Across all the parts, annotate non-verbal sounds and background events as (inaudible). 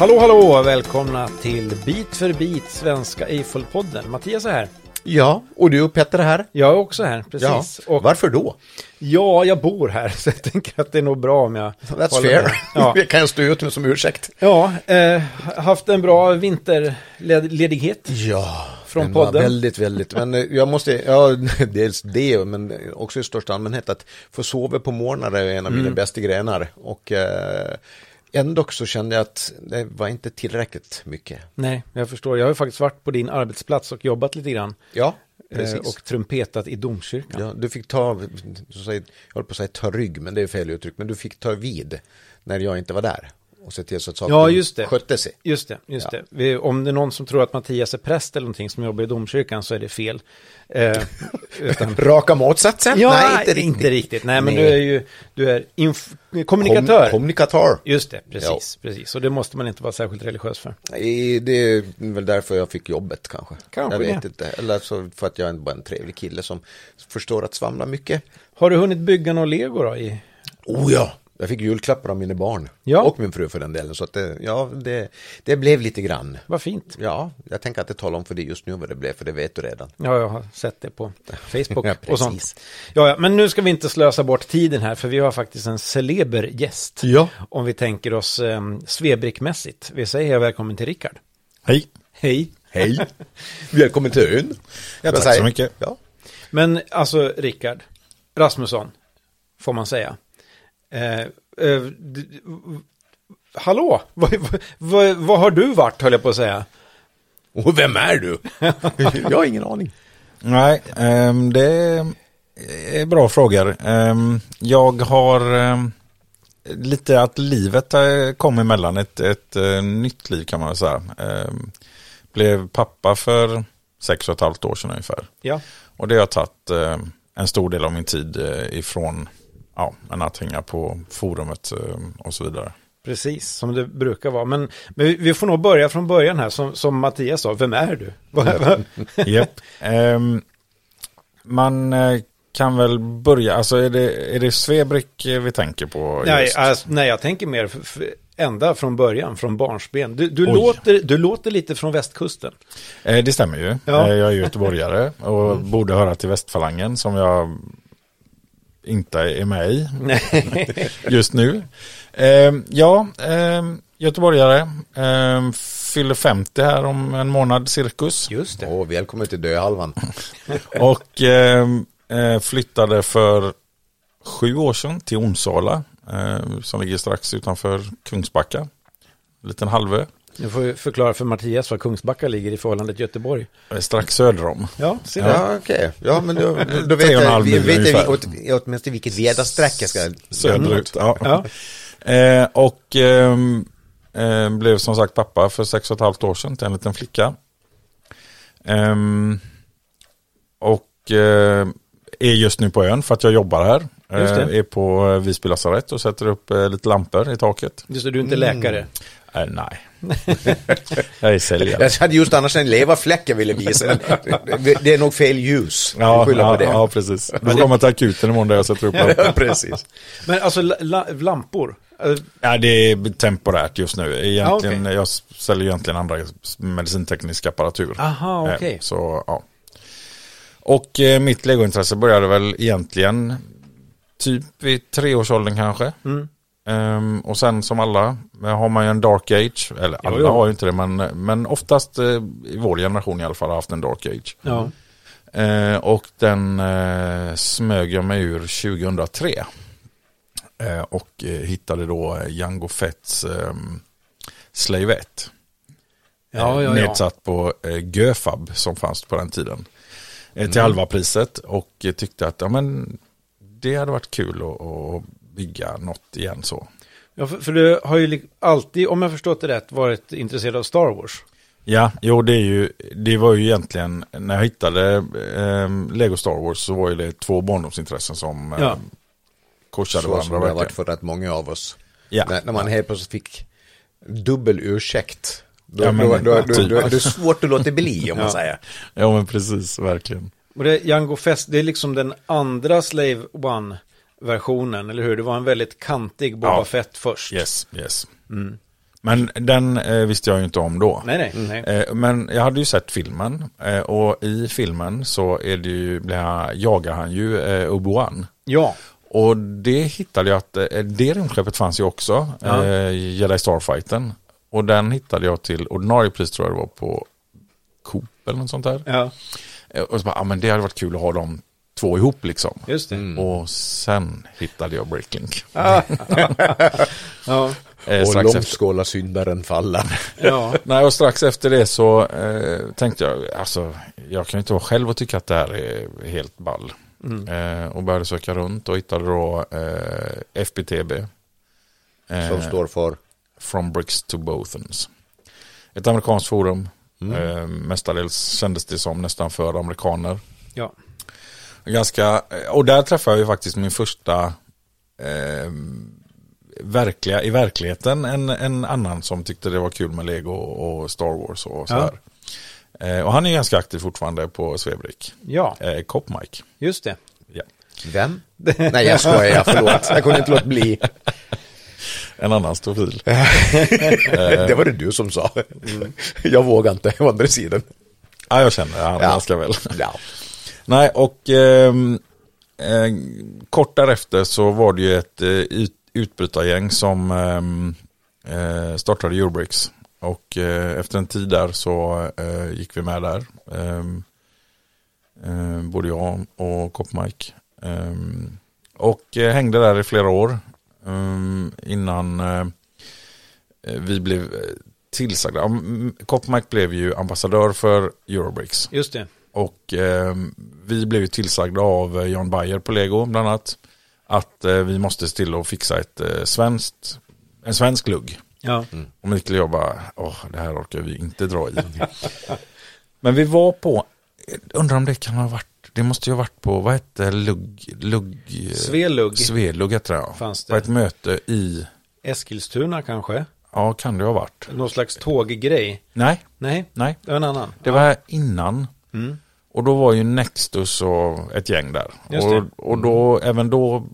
Hallå, hallå! Välkomna till Bit för bit Svenska Eiffel-podden. Mattias är här. Ja, och du och Petter är här. Jag är också här, Ja. precis. Och, Varför då? ja, jag bor här, (laughs) så jag tänker att det är nog bra om jag That's fair. med. Ja, (laughs) Det kan jag stå ut med som ursäkt. ja eh, haft en bra vinterledighet. Ja, Från den var podden. Väldigt, väldigt. Men eh, jag måste, ja, (laughs) dels det, men också i största allmänhet att få sova på morgnar är en av Mm. mina bästa grenar. Och eh, ändå så kände jag att det var inte tillräckligt mycket. Nej, jag förstår. Jag har faktiskt varit på din arbetsplats och jobbat lite grann. Ja, Eh, precis. och trumpetat i domkyrkan. Ja, du fick ta, jag håller på att säga ta rygg, men det är fel uttryck, men du fick ta vid när jag inte var där och se till så att saker Ja, just det. skötte sig. Just det, just Ja. det. Om det är någon som tror att Mattias är präst eller någonting som jobbar i domkyrkan så är det fel. Eh, (laughs) utan, Raka motsatsen? ja, Nej, inte riktigt. inte riktigt. Nej, men Nej. du är ju du är kommunikatör. Kom, kommunikatör. Just det, precis, precis. Och det måste man inte vara särskilt religiös för. Nej, Det är väl därför jag fick jobbet kanske. Kanske jag vet det. inte. Eller så för att jag är bara en trevlig kille som förstår att svamla mycket. Har du hunnit bygga någon lego då? I... Oh ja! Jag fick julklappar av mina barn. Ja. Och min fru för den delen. Så att det, ja, det, det blev lite grann. Vad fint. Ja, jag tänker att det talar om för dig just nu vad det blev, för det vet du redan. Ja, jag har sett det på (laughs) Facebook Ja, och sånt. Ja, ja, men nu ska vi inte slösa bort tiden här, för vi har faktiskt en celeber gäst. Ja. Om vi tänker oss eh, svebrickmässigt. Vi säger välkommen till Rickard. Hej. Hej. Hej! (laughs) Välkommen till ön. Ja, Vad tack säger- så mycket. Ja. Men alltså, Rickard Rasmusson, får man säga. Eh, eh, hallå, vad, vad, vad, vad har du varit, höll jag på att säga. Och vem är du? (laughs) jag har ingen aning. Nej, ehm, det är bra frågor. Ehm, jag har ehm, lite att livet eh, kom emellan, ett, ett eh, nytt liv kan man väl säga. Blev pappa för sex och ett halvt år sedan ungefär. Ja, Och det har tagit en stor del av min tid ifrån ja, men att hänga på forumet eh, och så vidare. precis, som det brukar vara. Men, men vi- får nog börja från början här, som, som Mattias sa, vem är du? (laughs) Vad- (laughs) Japp. Ehm, man eh, kan väl börja, alltså är det, är det Svebrick eh, vi tänker på? nej, alltså, nej, jag tänker mer f- f- ända från början, från barnsben. Du, du, Oj. låter, du låter lite från västkusten. Eh, det stämmer ju. Ja. Jag är göteborgare och (laughs) borde höra till västfalangen som jag inte är med i Nej. (laughs) just nu. Ehm, ja, ehm, göteborgare. Ehm, fyller 50 här om en månad cirkus. Just det. Åh, välkommen till döhalvan. (laughs) Och ehm, eh, flyttade för sju år sedan till Onsala. eh, som ligger strax utanför Kungsbacka. En liten halvö. Nu får vi förklara för Mattias var Kungsbacka ligger i förhållande till Göteborg. Strax söder om. Ja, se där. Ja, okej. Ja, men då, (laughs) då vet och jag, vi, vet jag åt, åtminstone vilket väderstreck jag ska Söderut. Ja. Ja. Eh, och eh, blev som sagt pappa för sex och ett halvt år sedan till en liten flicka. Ehm, och eh, är just nu på ön för att jag jobbar här. Eh, är på eh, Visby lasarett och sätter upp eh, lite lampor i taket. Just det, du är inte läkare. Eh, nej, (laughs) jag är säljare. Jag hade just annars en leverfläck jag ville visa, men det är nog fel ljus. Ja, ja, på det. ja, precis. Du får komma till akuten imorgon där jag sätter upp. (laughs) Ja, precis. Men alltså la, la, lampor. Eh, Ja, det är temporärt just nu. Egentligen, Ja, Jag säljer egentligen andra medicinteknisk apparatur. Aha, Eh, okej. Så, ja. Och eh, mitt legointresse började väl egentligen typ vid treårsåldern kanske. Mm. Ehm, och sen som alla eh, har man ju en dark age. Eller alla jo. har ju inte det, men, men oftast eh, i vår generation i alla fall har haft en dark age. Ja. Eh, och den eh, smög jag mig ur 2003. Eh, och eh, hittade då Django Fetts eh, Slave 1. Ja, ja. Nedsatt på Göfab som fanns på den tiden. Till halva priset och tyckte att ja, men, det hade varit kul att bygga något igen så. ja för, för du har ju alltid, om jag förstått det rätt, varit intresserad av Star Wars. Ja, jo det är ju, det var ju egentligen, när jag hittade eh, Lego Star Wars så var ju det två barndomsintressen som eh, Ja. korsade Så som varandra det har verkligen. varit för rätt många av oss. Ja. När, när man helt plötsligt fick dubbel ursäkt. Då, Ja, men- då, då, då, då är det svårt att låta bli om man Ja. säger. Ja men precis, verkligen. Och det, Django Fest, det är liksom den andra Slave One-versionen, eller hur? Det var en väldigt kantig Boba Ja. Fett först. Yes, yes. Men den eh, visste jag ju inte om då. Nej, nej. nej. Eh, Men jag hade ju sett filmen eh, och i filmen så är det ju, jagar han ju eh, Obi-Wan. Ja, Och det hittade jag att eh, det rymdskeppet fanns ju också, Ja. eh, Jedi Starfighten. Och den hittade jag till ordinarie pris tror jag det var på Coop eller något sånt där. ja, Eh, Och så bara, ja men det hade varit kul att ha de två ihop liksom. just det. Mm. Och sen hittade jag Bricklink. (laughs) Ja, Eh, Och långt efter. skåla syndaren falla. (laughs) ja, Nej, och strax efter det så eh, tänkte jag, alltså jag kan ju inte vara själv och tycka att det här är helt ball. Eh, och började söka runt och hittade då eh, FBTB. Eh, Som står för. From Bricks to Bothans. Ett amerikanskt forum. Eh, mestadels kändes det som nästan för amerikaner. ja. Ganska, och där träffade jag ju faktiskt min första eh, verkliga, i verkligheten en, en annan som tyckte det var kul med Lego och Star Wars och så Ja. här. Eh, och han är ganska aktiv fortfarande på Svebrick. ja, Eh, Cop Mike. just det. Ja. Vem? Nej, jag skojar, förlåt. Jag kunde inte låta bli. (laughs) En annan stofil. (laughs) Det var det du som sa. Jag vågar inte, å andra sidan. ja, jag känner han Ja. ganska väl. Ja. Nej, och eh, eh, kort därefter så var det ju ett eh, ut, utbrytargäng som ehm, eh, startade Eurobricks. Och eh, efter en tid där så eh, gick vi med där. Ehm, eh, både jag och Copmike. Ehm, och eh, hängde där i flera år. innan eh, vi blev eh, tillsagda. Copmike blev ju ambassadör för Eurobricks. Just det. Och eh, vi blev ju tillsagda av eh, Jan Bayer på Lego bland annat. Att eh, vi måste se till att fixa ett eh, svenskt, en svensk lugg. Ja, Och Mikael och jag bara, åh det här orkar vi inte dra i. (laughs) Men vi var på, undrar om det kan ha varit, det måste ju ha varit på, vad hette lugg, lugg, Svelugg Svelugg heter det ja. fanns På det. ett möte i, Eskilstuna kanske? ja kan det ha varit? Någon slags tåggrej? Nej, Nej, nej. det var en annan. Det var innan. Mm. Och då var ju Nextus och ett gäng där. Just och, det. och då, även då,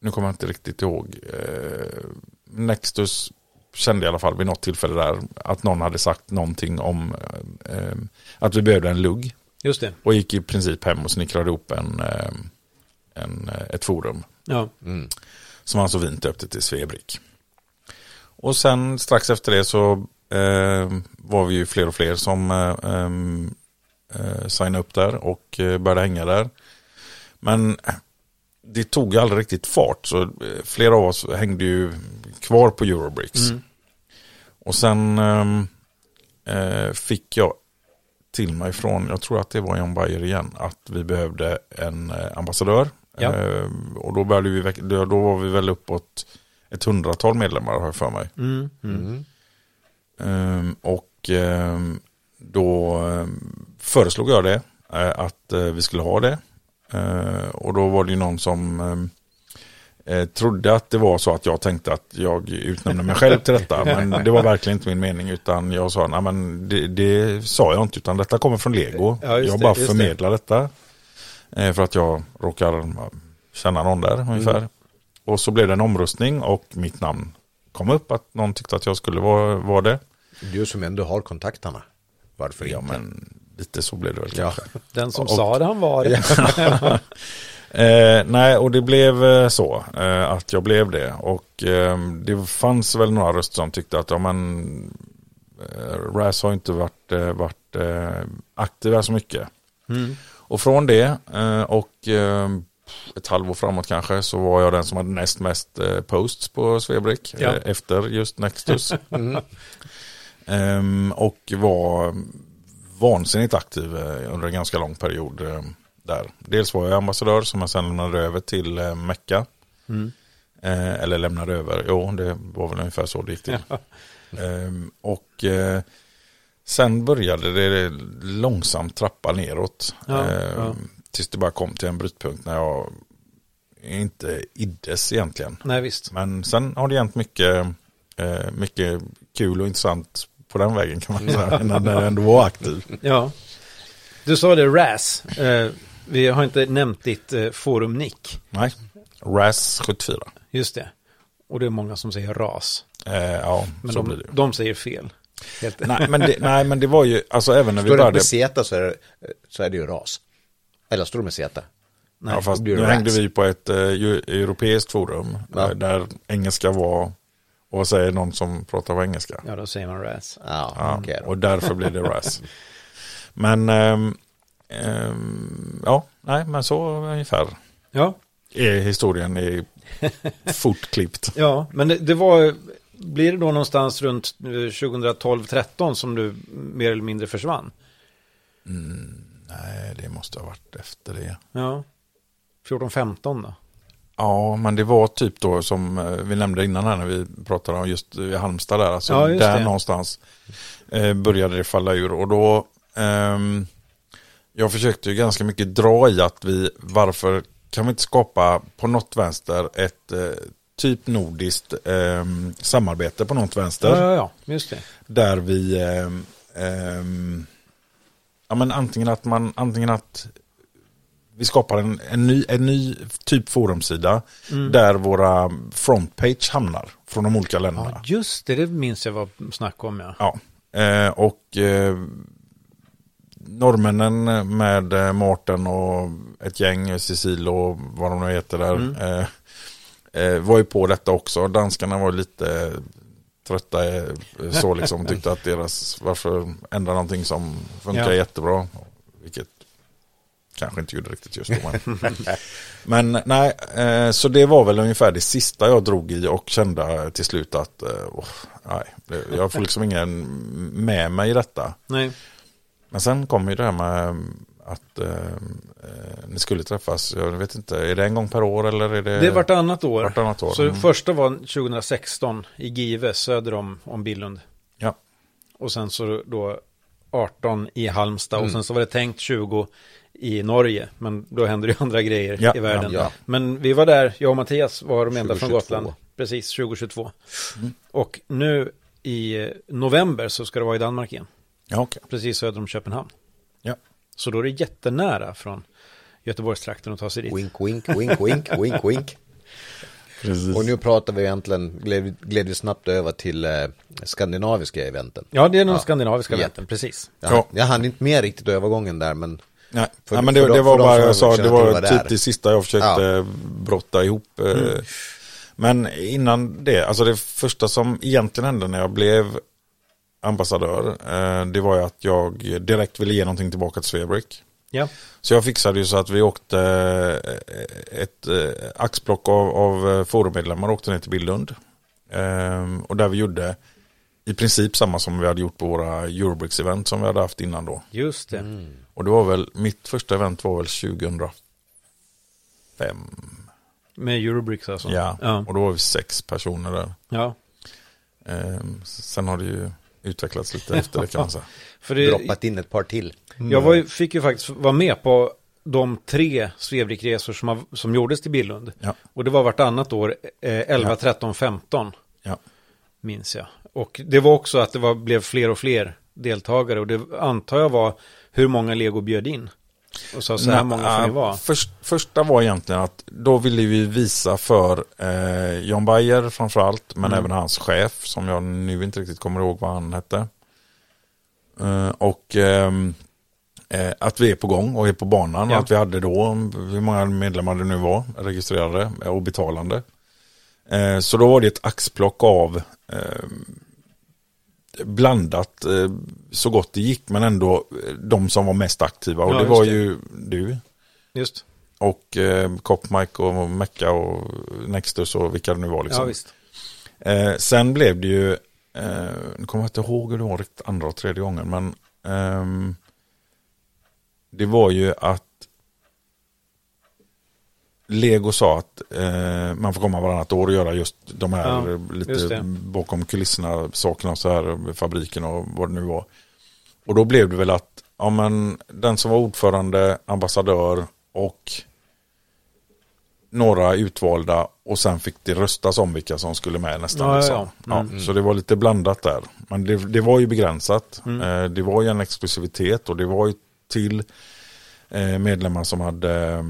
nu kommer jag inte riktigt ihåg, eh, Nextus kände i alla fall vid något tillfälle där att någon hade sagt någonting om eh, eh, att vi behövde en lugg. Just det. Och gick i princip hem och snickrade ihop en, eh, en, eh, ett forum. Ja, Som han så fint döpte till Svebrick. Och sen strax efter det så eh, var vi ju fler och fler som eh, ehm, eh, signade upp där och eh, började hänga där. Men det tog aldrig riktigt fart så eh, flera av oss hängde ju kvar på Eurobricks. Och sen ehm, eh, fick jag till mig från, jag tror att det var John Bayer igen, att vi behövde en eh, ambassadör. Ja. Eh, och då, började vi, då var vi väl uppåt ett hundratal medlemmar har jag för mig. mm. Mm. Ehm, och ehm, då föreslog jag det, eh, att eh, vi skulle ha det. Eh, och då var det ju någon som trodde att det var så att jag tänkte att jag utnämnde mig själv till detta. Men (laughs) det var verkligen inte min mening utan jag sa, nej men det, det sa jag inte utan detta kommer från Lego. Ja, jag det, bara det. förmedlar detta. Eh, för att jag råkar känna någon där ungefär. Mm. Och så blev det en omröstning och mitt namn kom upp att någon tyckte att jag skulle vara, vara det. Du som ändå har kontakterna. Varför Ja inte? men lite så blev det väl Ja. kanske. Den som Och- sa det han var det. (laughs) Eh, nej, och det blev eh, så eh, att jag blev det. Och eh, det fanns väl några röster som tyckte att ja, men, eh, RAS har inte varit, eh, varit eh, aktiva så mycket. Mm. Och från det eh, och eh, ett halvår framåt kanske så var jag den som hade näst mest eh, posts på Svebrick Ja. eh, efter just Nextus. (laughs) Ehm, och var vansinnigt aktiv eh, under en ganska lång period eh, där. Dels var jag ambassadör som jag sen lämnade över till eh, Mecca. Mm. Eller lämnade över, jo det var väl ungefär så det gick till. (laughs) Ehm, och sen började det långsamt trappa neråt. Ja, Ehm, ja. Tills det bara kom till en brytpunkt när jag inte iddes egentligen. Nej visst. Men sen har det hänt mycket, mycket kul och intressant på den vägen kan man säga. när jag ändå var aktiv. Ja. Du sa det RAS. Eh, vi har inte nämnt ditt eh, forum nick. Nej, RAS 74. Just det. Och det är många som säger RAS. Eh, ja, Men så blir det de, de säger fel. Helt Nej men, det, nej, men det var ju, alltså även när vi Står det började. med zeta så är det, så är det ju ras. Eller står det med zeta? Nej, ja, fast nu hängde vi på ett eh, europeiskt forum. Ja. eh, där engelska var, och vad säger någon som pratar på engelska? Ja, då säger man RAS. Ja, Ja, då. och därför blir det RAS. (laughs) Men, ehm, ehm, ja, nej, men så ungefär Ja, är historien i (laughs) fortklippt. ja men det, det var... Blir det då någonstans runt eh, 2012-13 som du mer eller mindre försvann? Nej, det måste ha varit efter det. Ja. 14-15 då? Ja, men det var typ då som eh, vi nämnde innan här när vi pratade om just i Halmstad där. Alltså Ja, där det. någonstans eh, började det falla ur. Och då, ehm, jag försökte ju ganska mycket dra i att vi, varför kan vi inte skapa på något vänster ett eh, typ nordiskt ehm, samarbete på något vänster. Ja, ja, ja, just det. Där vi, ehm, ehm, ja men antingen att man, antingen att vi skapar en, en, ny, en ny typ forumsida där våra frontpage hamnar från de olika länderna. Ja, just det, det minns jag var snack om ja. Ja, eh, och eh, norrmännen med eh, Mårten och ett gäng, Cecil och vad de nu heter där, eh, eh, var ju på detta också. Danskarna var lite trötta eh, så liksom, (laughs) tyckte att deras, varför ändra någonting som funkar Ja. jättebra, vilket kanske inte gjorde riktigt just då. Men, (laughs) men nej, eh, så det var väl ungefär det sista jag drog i och kände till slut att åh, nej, jag får liksom ingen med mig i detta. Nej, Men sen kom ju det här med att eh, eh, ni skulle träffas, jag vet inte, är det en gång per år eller är det? det är vartannat år. vartannat år. Så Mm. första var 2016 i Give söder om, om Billund. Ja. Och sen så då 18 i Halmstad och sen så var det tänkt 20 i Norge. Men då händer det ju (laughs) andra grejer Ja, i världen. ja, ja. Men vi var där, jag och Mattias var de enda från 2022. Gotland. Precis, 2022. Och nu i eh, november så ska det vara i Danmark igen. Ja, okej. Precis söder om Köpenhamn. Ja. Så då är det jättenära från Göteborgstrakten att ta sig dit. Wink, wink, wink, wink, (laughs) wink, wink. Precis. Och nu pratar vi egentligen, gled, gled vi snabbt över till eh, skandinaviska eventen. Ja, det är de Ja. skandinaviska eventen, precis. Jag, Ja. jag hann inte med riktigt övergången där, men Nej, För- ja, men för det, de- det var bara jag sa, det var typ det sista jag försökte Ja. brotta ihop. eh. Men innan det, alltså det första som egentligen hände när jag blev ambassadör, eh, det var ju att jag direkt ville ge någonting tillbaka till Svebrick. Ja, Så jag fixade ju så att vi åkte eh, ett axplock av, av forummedlemmar åkte ner till Billund. Ehm, och där vi gjorde i princip samma som vi hade gjort på våra Eurobricks-event som vi hade haft innan då. just det. Mm. Och det var väl, mitt första event var väl 2005. Med Eurobricks alltså. Ja, Ja. och då var vi sex personer där. ja. Ehm, sen har det ju utvecklats lite efter det kan man säga. (laughs) För det, droppat in ett par till. jag var, ju- fick ju faktiskt vara med på de tre Svebrikresor som, har- som gjordes till Billund. Ja, Och det var vartannat år, eh, 11, Ja. 13, 15 ja. minns jag. Och det var också att det var, blev fler och fler deltagare. Och det antar jag var hur många Lego bjöd in. Och sa så här Nej, många får ni vara. Först, första var egentligen att då ville vi visa för eh, John Bayer framförallt, men Mm. även hans chef som jag nu inte riktigt kommer ihåg vad han hette. Eh, och ehm, eh, att vi är på gång och är på banan Ja. och att vi hade då, hur många medlemmar det nu var, registrerade och betalande. Eh, så då var det ett axplock av eh, blandat eh, så gott det gick men ändå eh, de som var mest aktiva och Ja, det var det. ju du Just, och eh, Cop Mike och Mecca och Nextus och vilka det nu var liksom. ja. Eh, sen blev det ju, eh, nu kommer jag inte ihåg hur det var riktigt andra och tredje gången, men ehm, det var ju att Lego sa att eh, man får komma varannat år och göra just de här Ja, lite bakom kulisserna sakerna så här, fabriken och vad det nu var. Och då blev det väl att ja, men, den som var ordförande, ambassadör och några utvalda och sen fick det röstas om vilka som skulle med nästan. Ja, liksom. ja. Mm. Ja, Så det var lite blandat där. Men det, det var ju begränsat. Eh, Det var ju en exklusivitet och det var ju till medlemmar som hade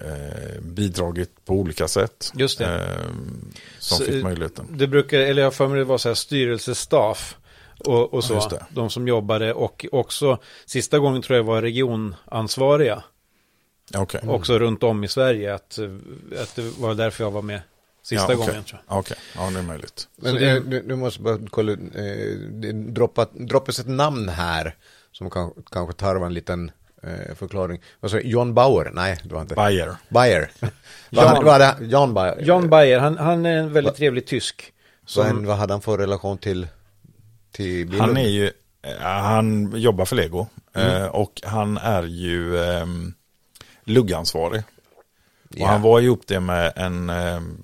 eh, bidragit på olika sätt. Just det. Eh, som Så, fick eh, möjligheten. Det brukar, eller jag för mig det var så här styrelsestaff och, och så. just det. de som jobbade och också sista gången tror jag var regionansvariga. Okej. Också runt om i Sverige. Att, eh, att det var därför jag var med sista Ja, okej. gången tror jag. Okej, ja det är möjligt. Men det- eh, du, du måste bara kolla, eh, det droppat, droppas ett namn här som kan, kanske tarvar en liten eh, förklaring. Du? John Bauer? Nej, det var inte. Bayer. Bayer. (laughs) Jan- (laughs) hade, vad hade Jan Bayer? Jan Bayer, han, han är en väldigt trevlig tysk. Som, en, vad hade han för relation till, till Billund? Han är ju, eh, han jobbar för Lego Mm. eh, och han är ju um, luggansvarig. Och Ja. han var ihop det med en ehm,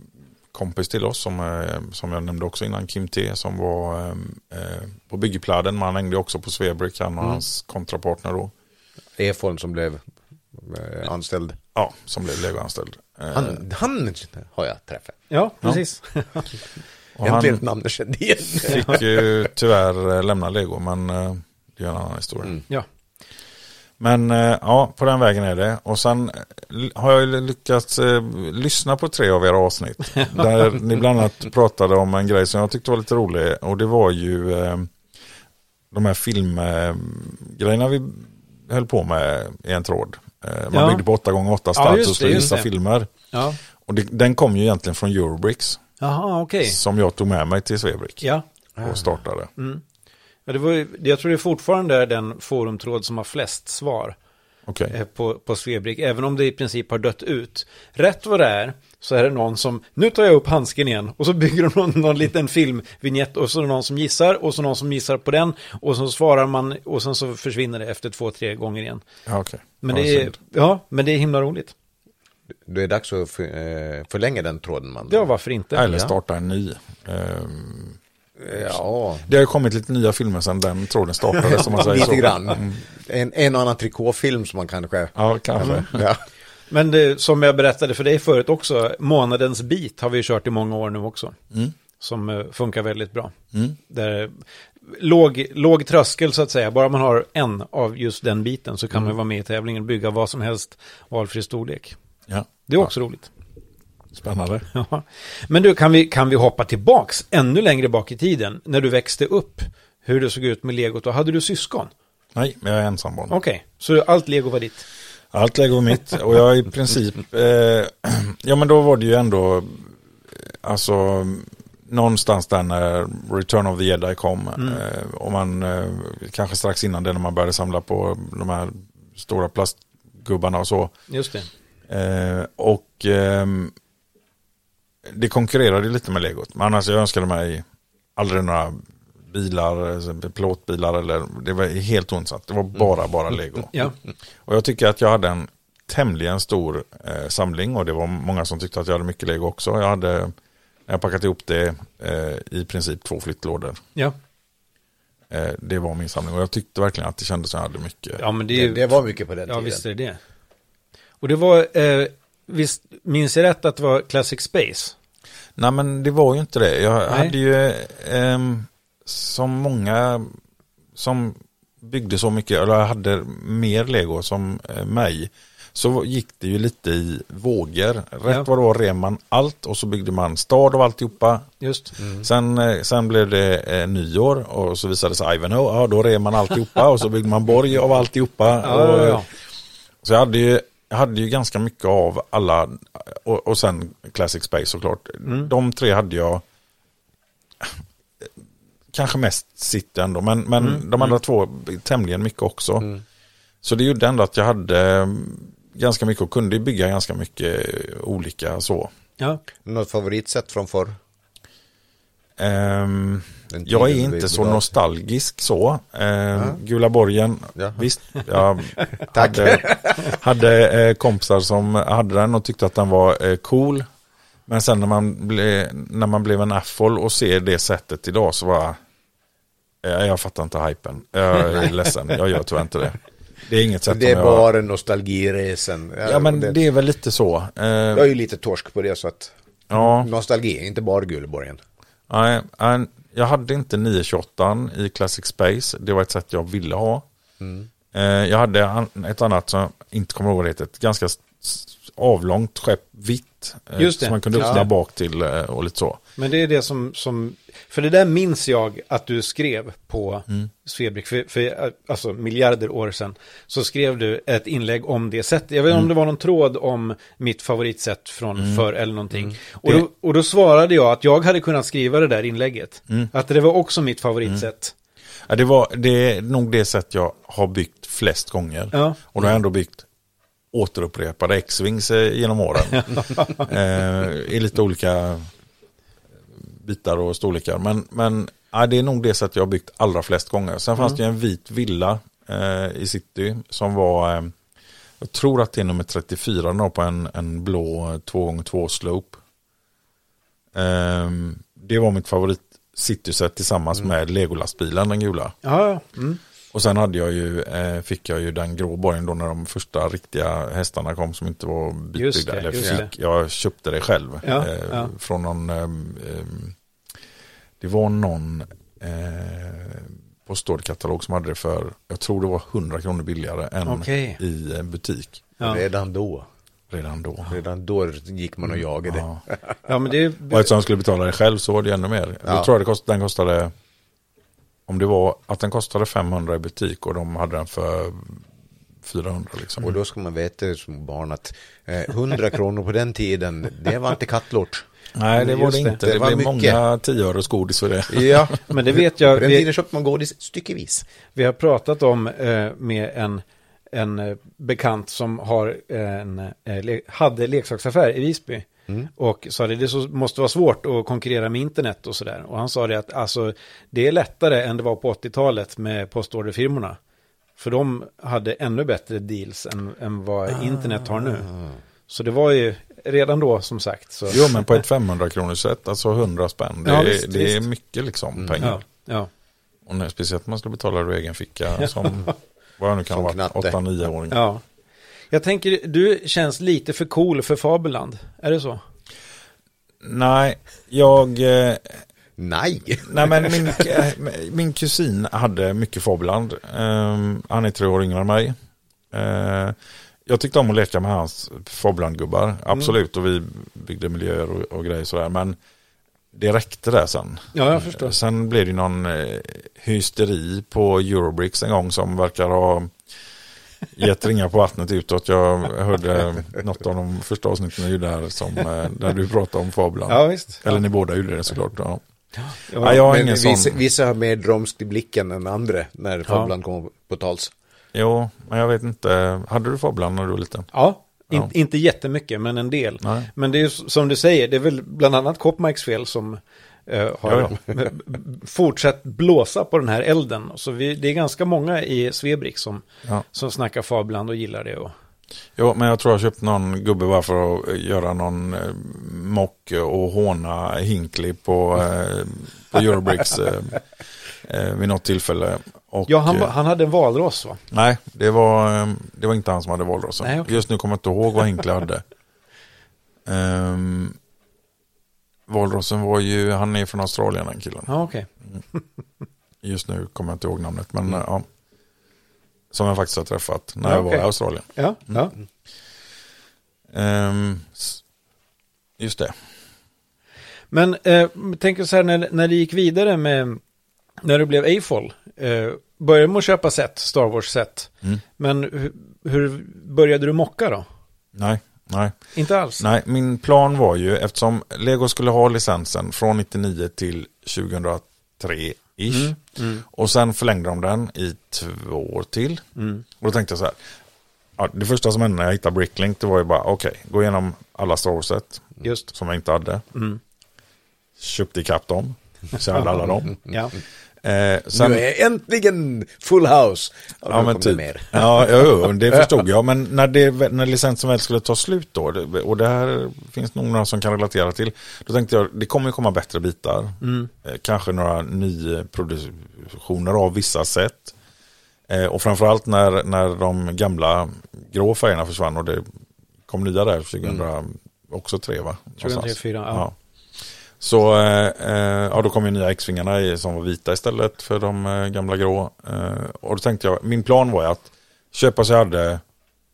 kompis till oss som, eh, som jag nämnde också innan, Kim T, som var ehm, eh, på byggpladen. Men han hängde också på Svebrick, han och Mm. hans kontrapartner då. Efon som blev eh, anställd. Ja, som blev Lego-anställd. Eh, Han, han har jag träffat. ja, precis. (laughs) och Äntligen han ett namn jag kände igen. fick ju tyvärr eh, lämna Lego, men eh, det är en annan historia. Mm. ja. Men eh, ja, på den vägen är det. Och sen eh, har jag ju lyckats eh, lyssna på tre av era avsnitt. (laughs) där ni bland annat pratade om en grej som jag tyckte var lite rolig. Och det var ju eh, de här filmgrejerna vi höll på med i en tråd. Eh, man Ja. byggde på 8x8 Ja, start just och skulle visa filmer. ja. Och det, den kom ju egentligen från Eurobricks. Okej. Som jag tog med mig till Svebrick. Ja. Och startade. ja det var, jag tror det fortfarande är den forumtråd som har flest svar. Okej. eh, på, på Svebrick, även om det i princip har dött ut. Rätt vad det är så är det någon som, nu tar jag upp handsken igen och så (laughs) bygger de någon, någon liten filmvignett och så är det någon som gissar och så någon som gissar på den och så svarar man och sen så försvinner det efter två, tre gånger igen. Ja, okej. Men, Ja, det, är, ja, men det är himla roligt. Det är dags att för, eh, förlänga den tråden man. Ja, varför inte? Eller starta en ny. Ehm, Ja, Det har kommit lite nya filmer sedan den tråden startade. som man (laughs) säger lite så. grann. En, en och annan trikåfilm som man kanske... Ja, kanske. Ja. Men det, som jag berättade för dig förut också, månadens bit har vi kört i många år nu också. Mm. Som eh, funkar väldigt bra. Mm. Där, låg, låg tröskel så att säga, bara man har en av just den biten så kan Mm. man vara med i tävlingen, bygga vad som helst, valfri storlek. Ja. Det är också roligt. Spännande. (laughs) Ja. Men du, kan vi, kan vi hoppa tillbaks ännu längre bak i tiden, när du växte upp, hur det såg ut med legot, och hade du syskon? Nej, men jag är ensambarn. Okej, så allt lego var ditt? Allt lego är mitt och jag i princip, (laughs) eh, ja men då var det ju ändå, eh, alltså någonstans där när Return of the Jedi kom eh, och man eh, kanske strax innan det när man började samla på de här stora plastgubbarna och så. Just det. Eh, och ehm, det konkurrerade lite med legot. Men annars jag önskade mig aldrig några bilar, eh, plåtbilar eller det var helt ointressant. Det var bara, bara lego. (laughs) Ja, Och jag tycker att jag hade en tämligen stor eh, samling och det var många som tyckte att jag hade mycket lego också. Jag hade jag packat ihop det eh, i princip två flyttlådor. ja. Eh, det var min samling och jag tyckte verkligen att det kändes som jag hade mycket. ja men det Det, det var mycket på den Ja, tiden. visst är det det. Och det var, eh, visst, minns jag rätt att det var Classic Space? Nej men det var ju inte det. Jag Nej. hade ju ehm, som många som byggde så mycket, eller hade mer lego som eh, mig, så gick det ju lite i vågor. Rätt Ja. vad det var rev man allt och så byggde man stad av alltihopa. Just. Sen, eh, sen blev det eh, nyår och så visade det sig Ivanhoe, ja då rev man alltihopa och så byggde man borg av alltihopa. Ja, och, ja, ja. Så jag hade ju, jag hade ju ganska mycket av alla, och, och sen Classic Space såklart. Mm. De tre hade jag kanske mest sitt ändå, men, men Mm. de andra två tämligen mycket också. Så det gjorde ändå att jag hade mm, ganska mycket och kunde bygga ganska mycket olika så. ja. Något favoritsätt från förr? Den jag är inte så nostalgisk så. Ehm, Gula borgen, Ja. visst. (laughs) Jag hade, hade eh, kompisar som hade den och tyckte att den var eh, cool. Men sen när man, ble, när man blev en affol och ser det sättet idag så var eh, jag fattar inte hypen. Jag är (laughs) ledsen, jag gör tyvärr inte det. Det är inget sätt Det är jag... bara nostalgiresen. Ja men det är väl lite så. Eh, Jag är ju lite torsk på det så att ja. nostalgi, inte bara Guleborgen. Nej, nej, jag hade inte 928 i Classic Space. Det var ett sätt jag ville ha. Eh, jag hade ett annat som jag inte kommer ihåg vad det heter. Ett ganska avlångt skepp, vitt. Eh, Just det. Som man kunde öppna Ja. bak till eh, och lite så. Men det är det som, som, för det där minns jag att du skrev på Mm. Svebrick, för, för alltså miljarder år sedan, så skrev du ett inlägg om det sättet. Jag vet inte Mm. om det var någon tråd om mitt favoritsätt från förr eller någonting. Och, då, och då svarade jag att jag hade kunnat skriva det där inlägget. Mm. Att det var också mitt favoritsätt. Ja, det, var, det är nog det sätt jag har byggt flest gånger. Ja. Och då har jag ändå byggt återupprepade X-Wings eh, genom åren. (laughs) eh, I lite olika bitar och storlekar. Men, men ja, det är nog det sätt jag har byggt allra flest gånger. Sen fanns det ju en vit villa eh, i city som var, eh, jag tror att det är nummer 34, den har på en, en blå 2x2 slope. Ehm, det var mitt favorit cityset tillsammans med legolastbilen, den gula. Ja, ja. Mm. Och sen hade jag ju, eh, fick jag ju den grå borgen då när de första riktiga hästarna kom som inte var bitbyggda. Eller fick, jag köpte det själv. Ja, eh, ja. Från någon, ehm, ehm, det var någon eh, postorderkatalog som hade det för, jag tror det var 100 kronor billigare än Okej. i eh, butik. Ja. Redan då. Redan då. Redan då gick man och jagade. Ja. ja, men det. Och eftersom jag skulle betala det själv så var det ännu mer. Ja. Tror jag det kost, den kostade, om det var att den kostade 500 i butik och de hade den för 400 liksom. Och då ska man veta som barn att eh, 100 (laughs) kronor på den tiden, det var inte kattlort. Nej, det var Just det inte. Det Det, var blev mycket. många tioöres godis för det. Ja, (laughs) Men det vet jag. på den tiden köpte man godis styckevis. Vi har pratat om eh, med en, en eh, bekant som har en, eh, le, hade leksaksaffär i Visby. Och sa det, det måste vara svårt att konkurrera med internet och sådär. Och han sa det att alltså, det är lättare än det var på 80-talet med postorderfirmorna. För de hade ännu bättre deals än, än vad internet har nu. Så det var ju redan då som sagt. Så, Jo, men på ett 500 kronors sätt, alltså 100 spänn. Det, Ja, är, visst, det är visst. mycket liksom pengar. ja, ja. Och när, speciellt om man ska betala ur egen ficka som (laughs) vad jag nu kan vara, knatte. 8-9-åring. ja. Jag tänker, du känns lite för cool för Fabelland. Är det så? Nej, jag... Eh, Nej! nej, men min, eh, min kusin hade mycket Fabland. Um, han är tre år yngre än mig. Eh, jag tyckte om att leka med hans Fabland-gubbar. Absolut, och vi byggde miljöer och, och grejer sådär. Men det räckte där sen. Ja, jag förstår. Sen blev det någon eh, hysteri på Eurobricks en gång som verkar ha gett ringar på vattnet utåt. Jag hörde något av de första avsnitten gjorde här som, eh, där du pratade om Fablan. Ja, visst. Eller ni båda gjorde det såklart. Ja. Ja, Ja, jag har ingen vissa, sån. vissa har mer dromsk i blicken än andra när Fablan kommer på tals. Jo, men jag vet inte. Hade du Fablan när du var liten? Ja, in, Ja. inte jättemycket, men en del. Nej. Men det är ju som du säger, det är väl bland annat Kopmarks fel som eh, har Ja, fortsatt blåsa på den här elden. Så vi, det är ganska många i Svebrick som, Ja. som snackar Fabland och gillar det. Och, Jo, men jag tror jag köpte någon gubbe bara för att göra någon eh, mock och håna Hinkley på, eh, på Eurobricks eh, eh, vid något tillfälle. Och, ja, han, eh, han hade en valross va? Nej, det var, eh, det var inte han som hade valrossen. Okej. Just nu kommer jag inte ihåg vad Hinkley hade. Um, valrossen var ju, han är från Australien den killen. Ja, okej. Just nu kommer jag inte ihåg namnet, men eh, ja. Som jag faktiskt har träffat när Ja, jag var okej. i Australien. Ja, ja. Ehm, s- just det. Men eh, tänk så här när, när det gick vidare med, när det blev AFOL. Eh, började du med att köpa set, Star Wars-set. Mm. Men hur, hur började du mocka då? Nej, nej. Inte alls? Nej, min plan var ju eftersom Lego skulle ha licensen från 99 till 2003-ish. Och sen förlängde de den i två år till. Och då tänkte jag så här. Ja, det första som hände när jag hittade Bricklink det var ju bara okej, gå igenom alla Star Wars-set som jag inte hade. Köpte ikapp dem. Så jag hade alla dem. (laughs) Ja. Eh, sen, Nu är äntligen full house! Och Ja men typ. det mer. Ja, jo, det (laughs) förstod jag. Men när, det, när licensen väl skulle ta slut då, och det här finns nog några som kan relatera till, då tänkte jag det kommer komma bättre bitar. Eh, kanske några nyproduktioner av vissa sätt. Eh, och framförallt när, när de gamla grå färgerna försvann och det kom nya där 2000, också tre va? 2003, Någonstans. 2004, ja. Så eh, eh, ja, då kom ju nya X-vingarna som var vita istället för de eh, gamla grå. Och då tänkte jag, min plan var ju att köpa så jag hade,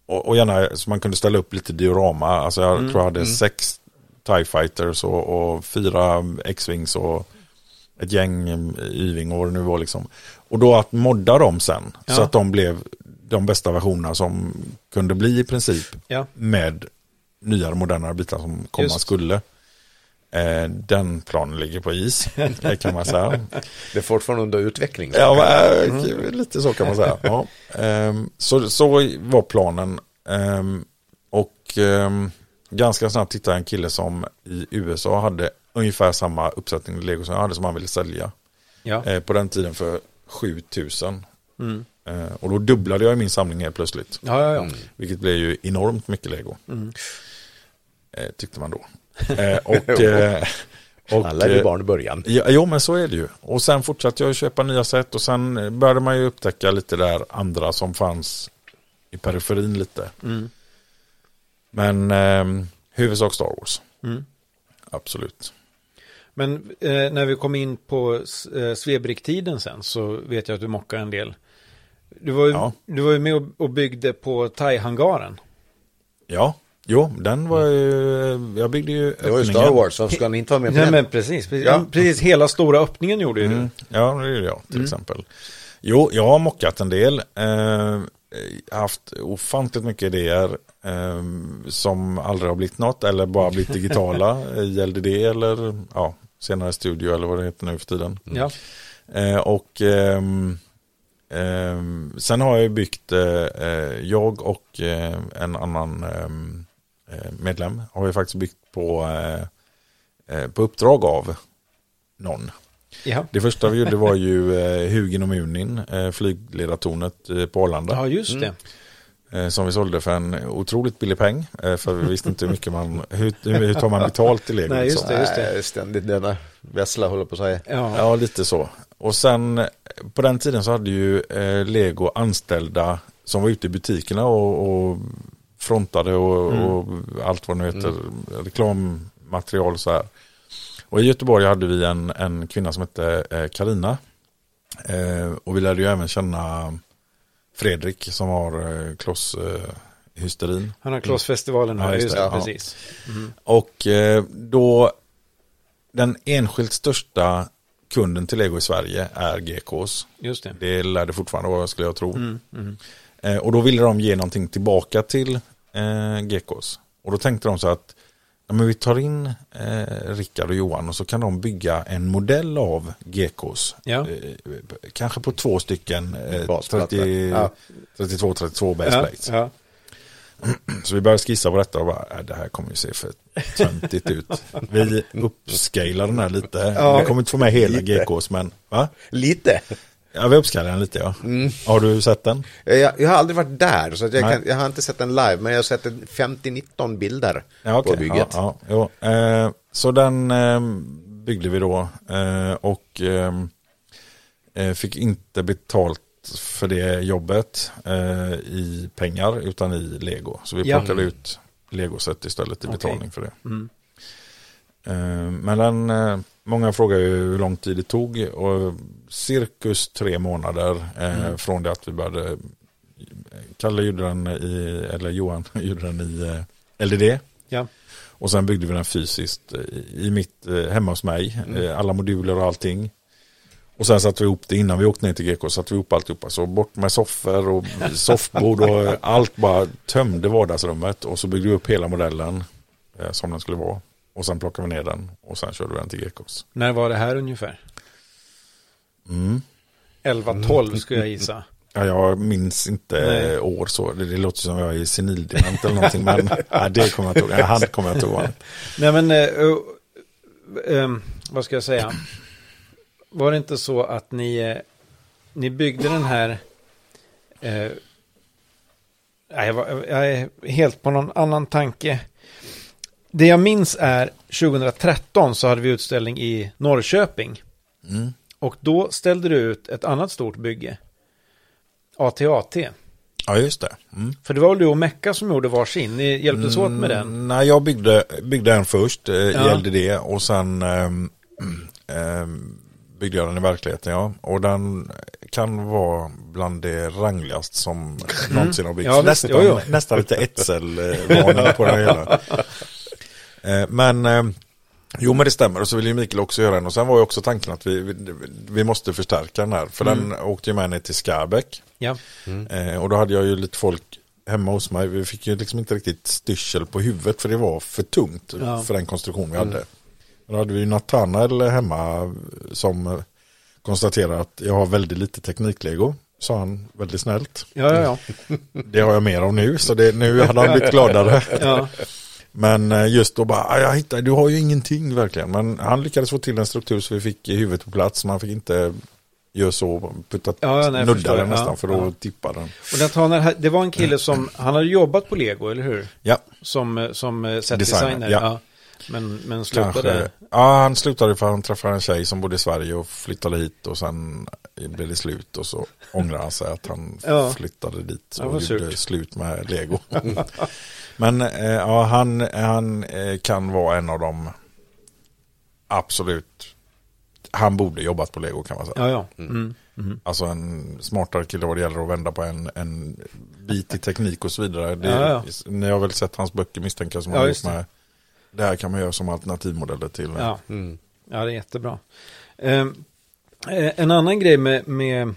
och, och gärna så man kunde ställa upp lite diorama. Alltså jag tror jag hade sex TIE Fighters och, och fyra X-Wings och ett gäng Y-Wing och vad det nu var liksom. Och då att modda dem sen så Ja. att de blev de bästa versionerna som kunde bli i princip Ja. med nyare modernare bitar som komma Just. skulle. Eh, den planen ligger på is, (laughs) det kan man säga. Det är fortfarande under utveckling. Ja, men, äh, lite så kan man säga. Ja. Ehm, så, så var planen. Ehm, och ehm, ganska snabbt hittade jag en kille som i USA hade ungefär samma uppsättning Lego som jag hade som han ville sälja. Ja. Eh, på den tiden för 7000. Mm. Eh, och då dubblade jag min samling helt plötsligt. Ja, ja, ja. Vilket blev ju enormt mycket Lego. Mm. Eh, tyckte man då. (laughs) Eh, och, eh, och, Alla är ju eh, barn i början. Ja, jo, men så är det ju. Och sen fortsatte jag att köpa nya sätt och sen började man ju upptäcka lite där andra som fanns i periferin lite. Mm. Men eh, huvudsak Star Wars. Mm. Absolut. Men eh, när vi kom in på eh, Svebriktiden sen så vet jag att du mockar en del. Du var ju, Ja. du var ju med och, och byggde på Thai-hangaren. Ja, jo, den var ju, jag byggde ju Det var ju öppningen. Star Wars, så ska ni inte vara med på Nej den? men precis, precis, Ja. precis hela stora öppningen gjorde ju Mm, du. ja, det gjorde jag till exempel. Jo, jag har mockat en del. Eh, haft ofantligt mycket idéer eh, som aldrig har blivit något eller bara blivit digitala (laughs) i LDD eller ja, senare studio eller vad det heter nu för tiden. Ja. Eh, och ehm, ehm, sen har jag ju byggt, eh, eh, jag och eh, en annan ehm, eh, medlem har ju faktiskt byggt på, eh, eh, på uppdrag av någon. Ja. Det första vi gjorde var ju eh, Hugin och Munin, eh, flygledartornet eh, på Arlanda. ja, just det. Eh, som vi sålde för en otroligt billig peng. Eh, för vi visste inte hur mycket man, hur, hur tar man betalt i lego. Nej, just det, just det. Nej, ständigt denna vessla håller på att säga. Ja. Ja, lite så. Och sen eh, på den tiden så hade ju eh, Lego anställda som var ute i butikerna och, och frontade och, och allt vad det nu heter, reklammaterial och så här. Och i Göteborg hade vi en, en kvinna som hette Karina. Eh, och vi lärde ju även känna Fredrik som har eh, klosshysterin. Han har Klossfestivalen här, Ja, just det. Ja. precis. Och eh, då den enskilt största kunden till Lego i Sverige är GKs. Just det. Det lär det fortfarande vara skulle jag tro. Mm, mm. Eh, och då ville de ge någonting tillbaka till eh, GKs. Och då tänkte de så att ja, men vi tar in eh, Rickard och Johan och så kan de bygga en modell av GKs. Ja. Eh, kanske på två stycken eh, Basplattor. 30, Ja. 32-32 base Ja, plates. ja. (clears throat) Så vi började skissa på detta och bara, äh, det här kommer ju se för töntigt ut. Vi (laughs) uppscalar den här lite. Ja. vi kommer inte få med hela Lite. GKs men, va? Lite. Ja, vi uppscalar den lite ja. Har du sett den? Jag, jag har aldrig varit där, så jag, kan, jag har inte sett den live, men jag har sett en 50-19 bilder Ja, på okej. bygget. Ja, ja. Eh, så den eh, byggde vi då eh, och eh, eh, fick inte betalt för det jobbet eh, i pengar utan i lego. Så vi Ja. plockade ut legoset istället i betalning för det. Mm. Eh, Men den, eh, många frågar ju hur lång tid det tog och cirkus tre månader eh, från det att vi började. Kalle gjorde den i, eller Johan (laughs) gjorde den i eh, LDD. Ja. Och sen byggde vi den fysiskt i mitt, eh, hemma hos mig. Eh, Alla moduler och allting. Och sen satte vi ihop det innan vi åkte ner till GK. Satte vi ihop alltihopa. Så bort med soffor och (laughs) soffbord och allt bara tömde vardagsrummet. Och så byggde vi upp hela modellen eh, som den skulle vara. Och sen plockade vi ner den och sen körde vi den till GKs. När var det här ungefär? Mm. 11-12 skulle jag gissa. (laughs) Ja, jag minns inte Nej. år så. Det, det låter som jag är senildement eller någonting. Men (laughs) ja, det kommer jag inte ihåg. Han kommer jag inte ihåg. (laughs) Nej men, eh, ehm, vad ska jag säga? Var det inte så att ni, eh, ni byggde den här... Nej, jag, var, jag är helt på någon annan tanke. Det jag minns är 2013 så hade vi utställning i Norrköping. Mm. Och då ställde du ut ett annat stort bygge. AT-AT. Ja, just det. Mm. För det var väl du och Mecka som gjorde varsin. Ni hjälptes åt med den. Mm, Nej, jag byggde, byggde en först eh, Ja. i LDD och sen ehm, (clears throat) ehm, byggde jag den i verkligheten. Ja. Och den kan vara bland det rangligaste som någonsin har byggts. Ja, nästan, nästan lite Etzel-varning på det hela. (laughs) Eh, Men eh, Jo men det stämmer och så vill ju Mikael också göra en och sen var ju också tanken att vi, vi, vi måste förstärka den här för den åkte ju med ner till Skarbäck Ja. eh, och då hade jag ju lite folk hemma hos mig. Vi fick ju liksom inte riktigt styrsel på huvudet för det var för tungt Ja. för den konstruktion vi hade. Då hade vi ju Nathanael hemma som eh, konstaterar att jag har väldigt lite tekniklego. Sa han väldigt snällt. Ja, ja, ja. Det har jag mer av nu så det, nu hade han blivit gladare. ja. Men eh, just då bara, "Ah, jag hittar, du har ju ingenting verkligen. Men han lyckades få till en struktur så vi fick huvudet på plats. Man fick inte göra så, putta, Ja, nej, nudda den det. nästan Ja, för då ja. tippar den. Och Nathanael, det var en kille som, han hade jobbat på Lego, eller hur? Ja, Som, eh, som eh, Designer, setdesigner. ja. Ja. Men, men slutade. kanske. Ja, han slutade för att han träffade en tjej som bodde i Sverige och flyttade hit och sen blev det slut och så ångrar han sig att han flyttade dit och gjorde surt. slut med Lego. (laughs) (laughs) Men eh, ja, han, han eh, kan vara en av de absolut, han borde jobbat på Lego kan man säga. Ja, ja. Mm. Alltså en smartare kille vad det gäller att vända på en, en bit i teknik och så vidare. Det, Ja, ja. Ni har väl sett hans böcker misstänker jag som Ja, har just gjort det. med det här kan man göra som alternativmodeller till. Ja. ja, det är jättebra. Ehm, eh, en annan grej med, med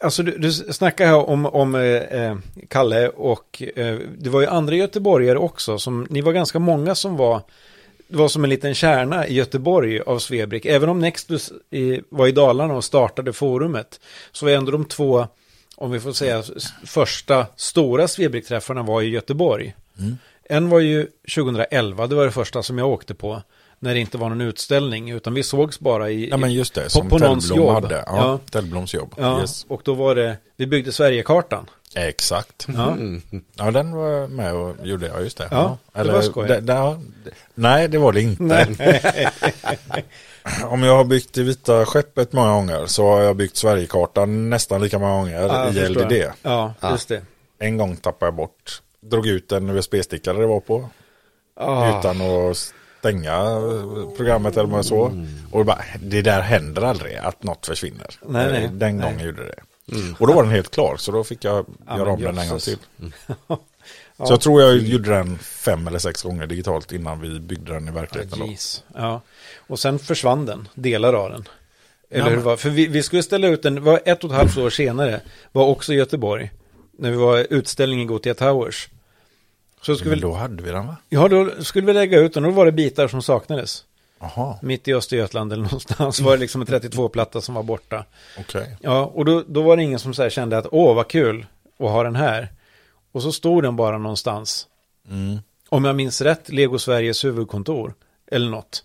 alltså du, du snackar här om, om eh, eh, Kalle och eh, det var ju andra göteborgare också, som, ni var ganska många som var, var som en liten kärna i Göteborg av Svebrick. Även om Nextus i, var i Dalarna och startade forumet, så var ändå de två, om vi får säga, första stora Svebrick-träffarna var i Göteborg. En var ju 2011, det var det första som jag åkte på. När det inte var någon utställning, utan vi sågs bara i... Ja men just det, som på någons jobb. hade. Ja, Ja. Tellbloms jobb. Ja, Yes. och då var det, vi byggde Sverigekartan. Exakt. Ja, Ja den var med och gjorde jag, just det. Ja, det var skoj. det- det- ja, nej det var det inte. (laughs) Om jag har byggt det vita skeppet många gånger så har jag byggt Sverigekartan nästan lika många gånger Ja, jag i. LDD. Ja, just det. En gång tappade jag bort, drog ut en USB-sticka det var på. Ah, Utan att stänga programmet eller vad så. Och bara, det där händer aldrig att något försvinner. Nej, nej. Eh, Den Nej. gången gjorde det. Och då var den helt klar så då fick jag Ja, göra om den en gång till. (laughs) Så jag tror jag gjorde den fem eller sex gånger digitalt innan vi byggde den i verkligheten. jeez. Ja, och sen försvann den, delar av den. Eller Ja, hur var, för vi, vi skulle ställa ut den, var ett och ett halvt år senare, var också i Göteborg. När vi var i utställning i Gothia Towers. Så skulle Men då hade vi den va? ja, då skulle vi lägga ut den, och då var det bitar som saknades. Jaha, Mitt i Östergötland eller (laughs) någonstans var det liksom en 32-platta som var borta. okej. Ja, och då, då var det ingen som så kände att åh, vad kul att ha den här. Och så stod den bara någonstans. Mm. Om jag minns rätt, Lego Sveriges huvudkontor. Eller något.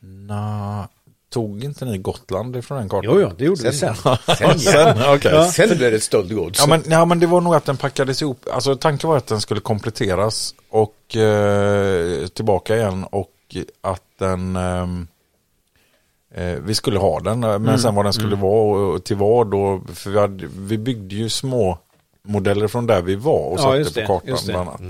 Nå, tog inte ni Gotland ifrån den kartan? Jo, jo, det gjorde vi (laughs) sen. Sen, Sen, (laughs) okej. sen blev det stöldgods. Ja men, ja men det var nog att den packades ihop. Alltså tanken var att den skulle kompletteras och eh, tillbaka igen och att den ehm, eh, vi skulle ha den men sen vad den skulle vara och, och till vad då. För vi, hade, vi byggde ju små modeller från där vi var och Ja, satte på kartan just det. bland annat.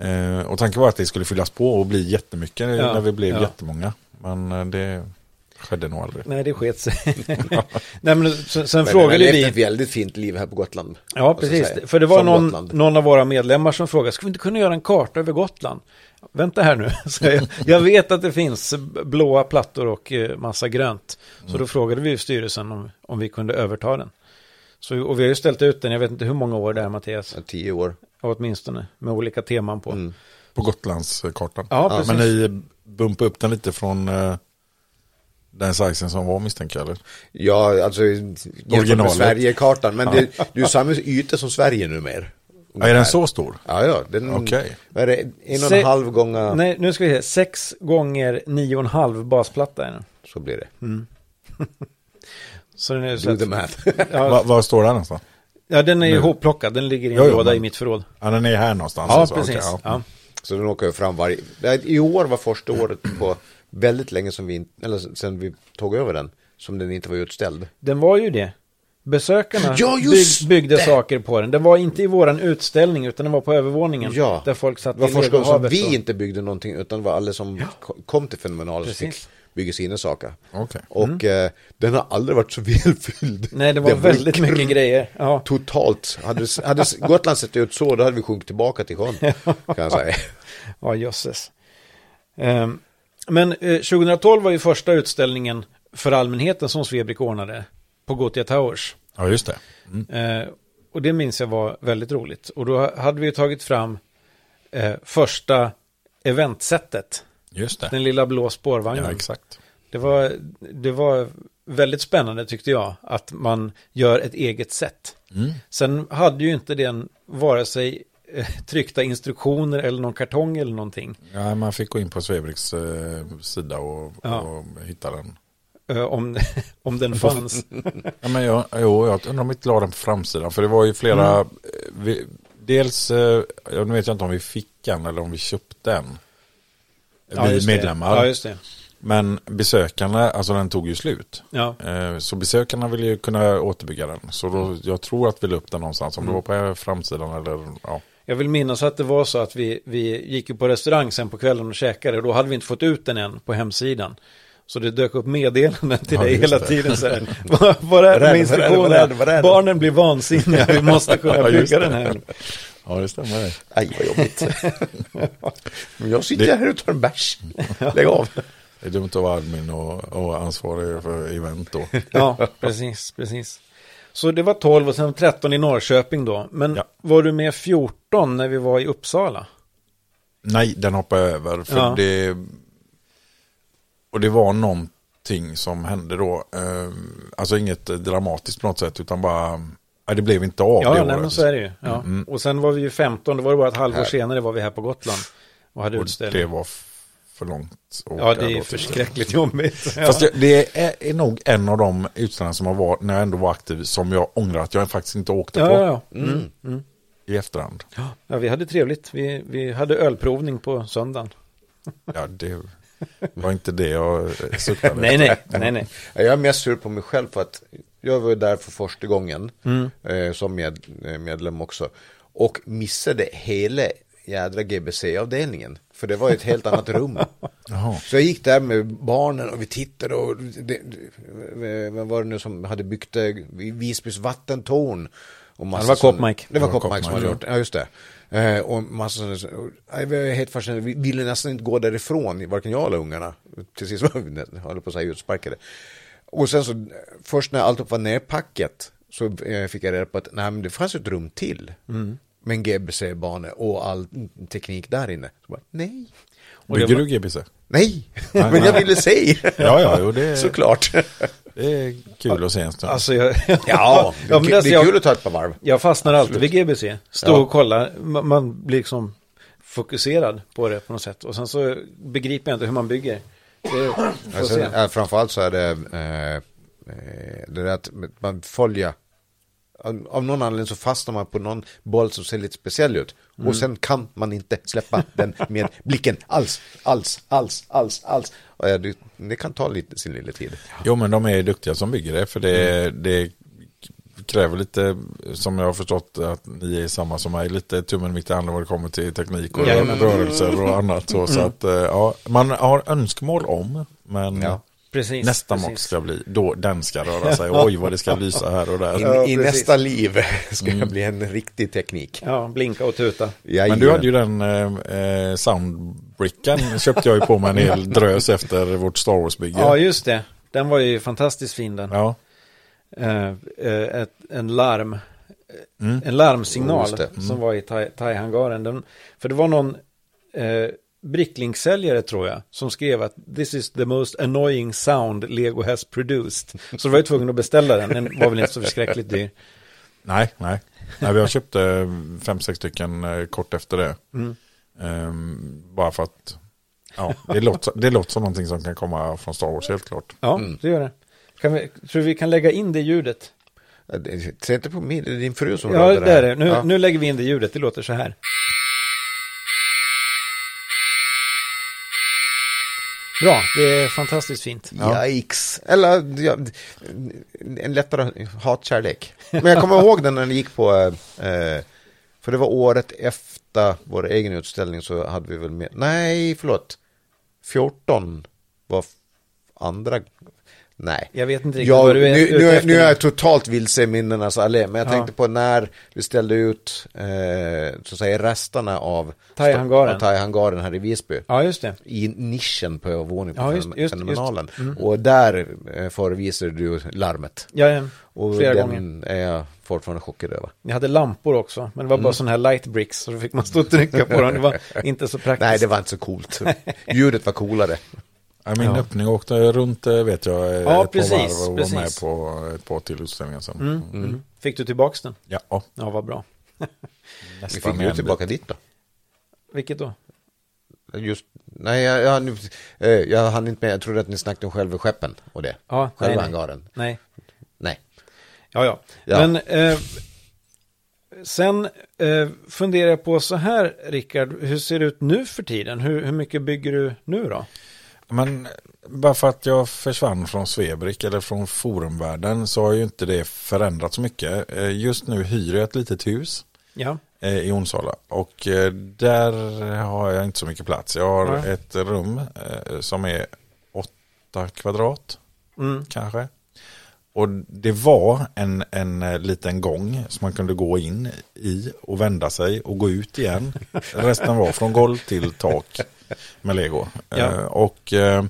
Eh, och tanken var att det skulle fyllas på och bli jättemycket Ja, när vi blev ja. jättemånga. Men eh, det skedde nog aldrig. Nej, det sket sig. (laughs) Nej, men sen, sen Men frågade har levt ett vi. väldigt fint liv här på Gotland. Ja, precis. För det var någon, någon av våra medlemmar som frågade, ska vi inte kunna göra en karta över Gotland? Vänta här nu. (laughs) Jag, jag vet att det finns blåa plattor och eh, massa grönt. Så då frågade vi styrelsen om, om vi kunde överta den. Så, och vi har ju ställt ut den, jag vet inte hur många år det är Mattias, Ja, Tio år. åtminstone, med olika teman på. Mm. På Gotlandskartan. Ja, precis. Men ni bumpade upp den lite från eh, den sizen som var misstänker jag eller? Ja, alltså jämfört med Originalet. Sverigekartan. Men det, det är ju samma yta som Sverige numera. Ja, är den så stor? Ja, ja. Den. Vad är det? En och Se- en halv gånger Nej, nu ska vi se, sex gånger nio och en halv basplatta är den. så blir det. (laughs) Så den är så Do att- the math. (laughs) ja, Va, vad står den någonstans? ja, den är ju ihopplockad, den ligger i en Jo, jo, låda men- i mitt förråd. Ja, den är här någonstans. Ja, alltså. precis. Okej, ja. Ja. Så den åker ju fram varje... I år var första året på väldigt länge som vi inte, eller sen vi tog över den, som den inte var utställd. Den var ju det. Besökarna Ja, just byggde det! saker på den. Den var inte i våran utställning utan den var på övervåningen. Ja. Där folk satt Det var första gången som vi och- inte byggde någonting utan det var alla som ko- kom till Fenomenal fick bygga sina saker. Okej. Och eh, den har aldrig varit så (laughs) välfylld. Nej, det var Den väldigt kr- mycket grejer. Ja, Totalt. Hade, hade Gotland sett ut så, då hade vi sjunkit tillbaka till sjön. (laughs) Kan jag säga. ja jösses. Ehm, Men eh, 2012 var ju första utställningen för allmänheten som Svebrik ordnade på Gothia Towers. Ja, just det. Mm. Eh, och det minns jag var väldigt roligt. Och då hade vi ju tagit fram eh, första eventsättet. Just det. Den lilla blå spårvagnen. Ja, exakt. det, var, det var väldigt spännande tyckte jag. Att man gör ett eget sätt. Mm. Sen hade ju inte den vare sig (laughs) tryckta instruktioner eller någon kartong eller någonting. Ja, man fick gå in på Svebriks eh, sida och, Ja. och hitta den. Om, (laughs) om den fanns. Ja, men jag, jo, jag undrar om vi inte la den på framsidan. För det var ju flera, Mm. eh, vi, dels, eh, jag nu vet jag inte om vi fick en eller om vi köpte en. Ja, vi medlemmar. Ja, just det. Men besökarna, alltså den tog ju slut. Ja, Eh, Så besökarna ville ju kunna återbygga den. Så då, jag tror att vi la upp den någonstans. Om det var på framsidan eller ja. Jag vill minnas att det var så att vi, vi gick på restaurang sen på kvällen och käkade. Och då hade vi inte fått ut den än på hemsidan. Så det dök upp meddelanden till Ja, dig hela det. tiden. Så här, (laughs) vad, vad är det det, det, det, instruktionerna? det? Barnen blir vansinniga, vi måste kunna (laughs) bygga det. den här. Ja, det stämmer. Aj, vad jobbigt. (laughs) Jag sitter här och tar en bärs. Lägg av. Det är dumt att vara admin och, och ansvarig för event då. Ja, precis, precis. Så det var 12 och sen 13 i Norrköping då. Men Ja. var du med 14 när vi var i Uppsala? Nej, den hoppade jag över. För Ja. det, och det var någonting som hände då. Eh, alltså inget dramatiskt på något sätt, utan bara, nej, det blev inte av Ja, det nej, året. men så är det ju. Ja. Mm. Och sen var vi ju 15, det var det bara ett halvår Här. senare var vi här på Gotland. Och hade Och utställning. det var för långt. Ja, det är (laughs) jag. förskräckligt jobbigt. Ja. Fast det, det är, är nog en av de utställningar som har varit, när jag ändå var aktiv, som jag ångrar att jag faktiskt inte åkte ja, på ja, ja. Mm. Mm. i efterhand. ja, vi hade trevligt. Vi, vi hade ölprovning på söndagen. (laughs) Ja, det var inte det jag eh, suktade Nej, nej, nej, nej. (laughs) Jag är mest sur på mig själv för att jag var där för första gången Mm. eh, som med, eh, medlem också. Och missade hela jädra GBC-avdelningen. För det var ett helt annat rum. (laughs) Så jag gick där med barnen och vi tittade och det, vem var det nu som hade byggt eh, Visbys vattentorn? Och massa det var Koppmike. Det var Koppmike som hade gjort det. Ja, just det. Eh, och massa vi var helt fascinerade. Vi ville nästan inte gå därifrån, varken jag eller ungarna. Till sist var vi, höll på att säga, utsparkade. Och sen så, först när allt var nerpackat så eh, fick jag reda på att nej, men det fanns ett rum till. Mm. Med en GBC-bana och all teknik där inne. Så bara, nej. Och det Bygger var- du GBC? Nej, Nej, (laughs) men jag ville se. Ja, ja, jo, det, Såklart. det är kul att se en stund. Alltså, jag, Ja, (laughs) ja, det, är men kul- alltså, det är kul jag, att ta ett par varv. jag fastnar alltid vid GBC. Stå Ja. och kolla. Man, man blir liksom fokuserad på det på något sätt. Och sen så begriper jag inte hur man bygger. Det Alltså, framförallt så är det eh, eh, det där att man följer av, någon anledning så fastnar man på någon boll som ser lite speciell ut. Och sen kan man inte släppa den med blicken alls, alls, alls, alls, alls. Ja, det, det kan ta lite, sin lilla tid. Jo, men de är duktiga som bygger det, för det, det kräver lite, som jag har förstått att ni är samma som mig, lite tummen mitt i handen vad det kommer till teknik och Jajamän. rörelser och annat. Så, så att, eh, ja, man har önskemål om, men Ja. Precis. nästa precis. mock ska bli, då den ska röra sig, (laughs) oj vad det ska lysa här och där. Ja, I nästa liv (laughs) ska det bli en riktig teknik. Ja, blinka och tuta. Men du hade ju den eh, eh, soundbrickan, köpte jag ju på mig en hel (laughs) drös efter vårt Star Wars-bygge. Ja, just det. Den var ju fantastiskt fin den. Ja. Eh, eh, ett, en larm. Mm. En larmsignal det. som var i thai- thai-hangaren. Den, för det var någon eh, bricklinksäljare tror jag som skrev att this is the most annoying sound Lego has produced. Så då var jag tvungen att beställa den. Den var väl inte så förskräckligt dyr. Nej, nej. nej vi har köpt eh, fem, sex stycken eh, kort efter det. Mm. Ehm, bara för att ja, det, låter, det låter som någonting som kan komma från Star Wars helt klart. Ja, Mm. det gör det. Kan vi, tror vi kan lägga in det ljudet? Se inte på mig, det är din fru som Ja, radar det är det. Nu, Ja. nu lägger vi in det ljudet. Det låter så här. Bra, det är fantastiskt fint. Yikes. Eller ja, en lättare hatkärlek. Men jag kommer ihåg den när ni gick på, eh, eh, för det var året efter vår egen utställning så hade vi väl med, nej förlåt, 14 var andra Nej. Jag vet inte riktigt Ja, vad du är nu, ute efter nu är jag totalt vilse i minnenas allé, men jag Ja. tänkte på när vi ställde ut eh, så att säga resterna av Thai-hangaren. Thai-hangaren här i Visby. Ja, just det. I nischen på övervåningen på Ja, just- just- just. Mm. Och där eh, förevisade du larmet. Ja, ja. Och Flera den gånger. är jag fortfarande chockad över. Jag hade lampor också, men det var Mm. bara sådana här light bricks, så då fick man stå och trycka på dem. Det var (laughs) inte så praktiskt. Nej, det var inte så coolt. (laughs) Ljudet var coolare. Ja, min Ja. öppning åkte runt eh, vet jag eh, Ja, ett precis, par varv och precis. var med på ett par till utställningar sen. Mm, mm. Fick du tillbaks den? Ja, ja, vad bra. Vi (laughs) nästan fick ju en tillbaka ditt då. Vilket då? Just, nej, jag, jag, eh, jag hann inte med. Jag trodde att ni snackade om själva skeppen och det. Ja, Själva nej. hangaren. Nej. Nej. Ja, ja. Ja. Men eh, sen eh, funderar jag på så här, Rickard, hur ser det ut nu för tiden? Hur, hur mycket bygger du nu då? Men bara för att jag försvann från Svebrik eller från forumvärlden så har ju inte det förändrats så mycket. Eh, Just nu hyr jag ett litet hus Ja, eh, i Onsala och eh, där har jag inte så mycket plats. Jag har Nej. ett rum som är åtta kvadrat mm. kanske. Och det var en, en liten gång som man kunde gå in i och vända sig och gå ut igen. (laughs) Resten var från golv till tak med lego. Ja. Eh, och eh,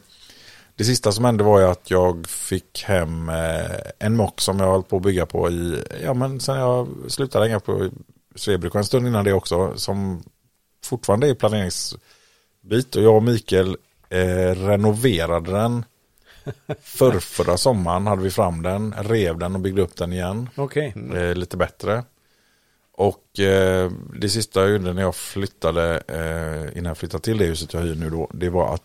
det sista som hände var ju att jag fick hem eh, en mock som jag har hållit på att bygga på i, ja men sen jag slutade hänga på Svebrik och en stund innan det också, som fortfarande är planeringsbit. Och jag och Mikael eh, renoverade den (laughs) för förra sommaren hade vi fram den, rev den och byggde upp den igen. okej. Eh, lite bättre. Och eh, det sista jag gjorde när jag flyttade, eh, innan jag flyttade till det huset jag hyr nu då, det var att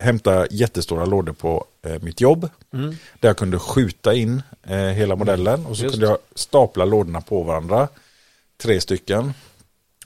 hämta jättestora lådor på eh, mitt jobb. Mm. Där jag kunde skjuta in eh, hela modellen och så Just. kunde jag stapla lådorna på varandra. Tre stycken.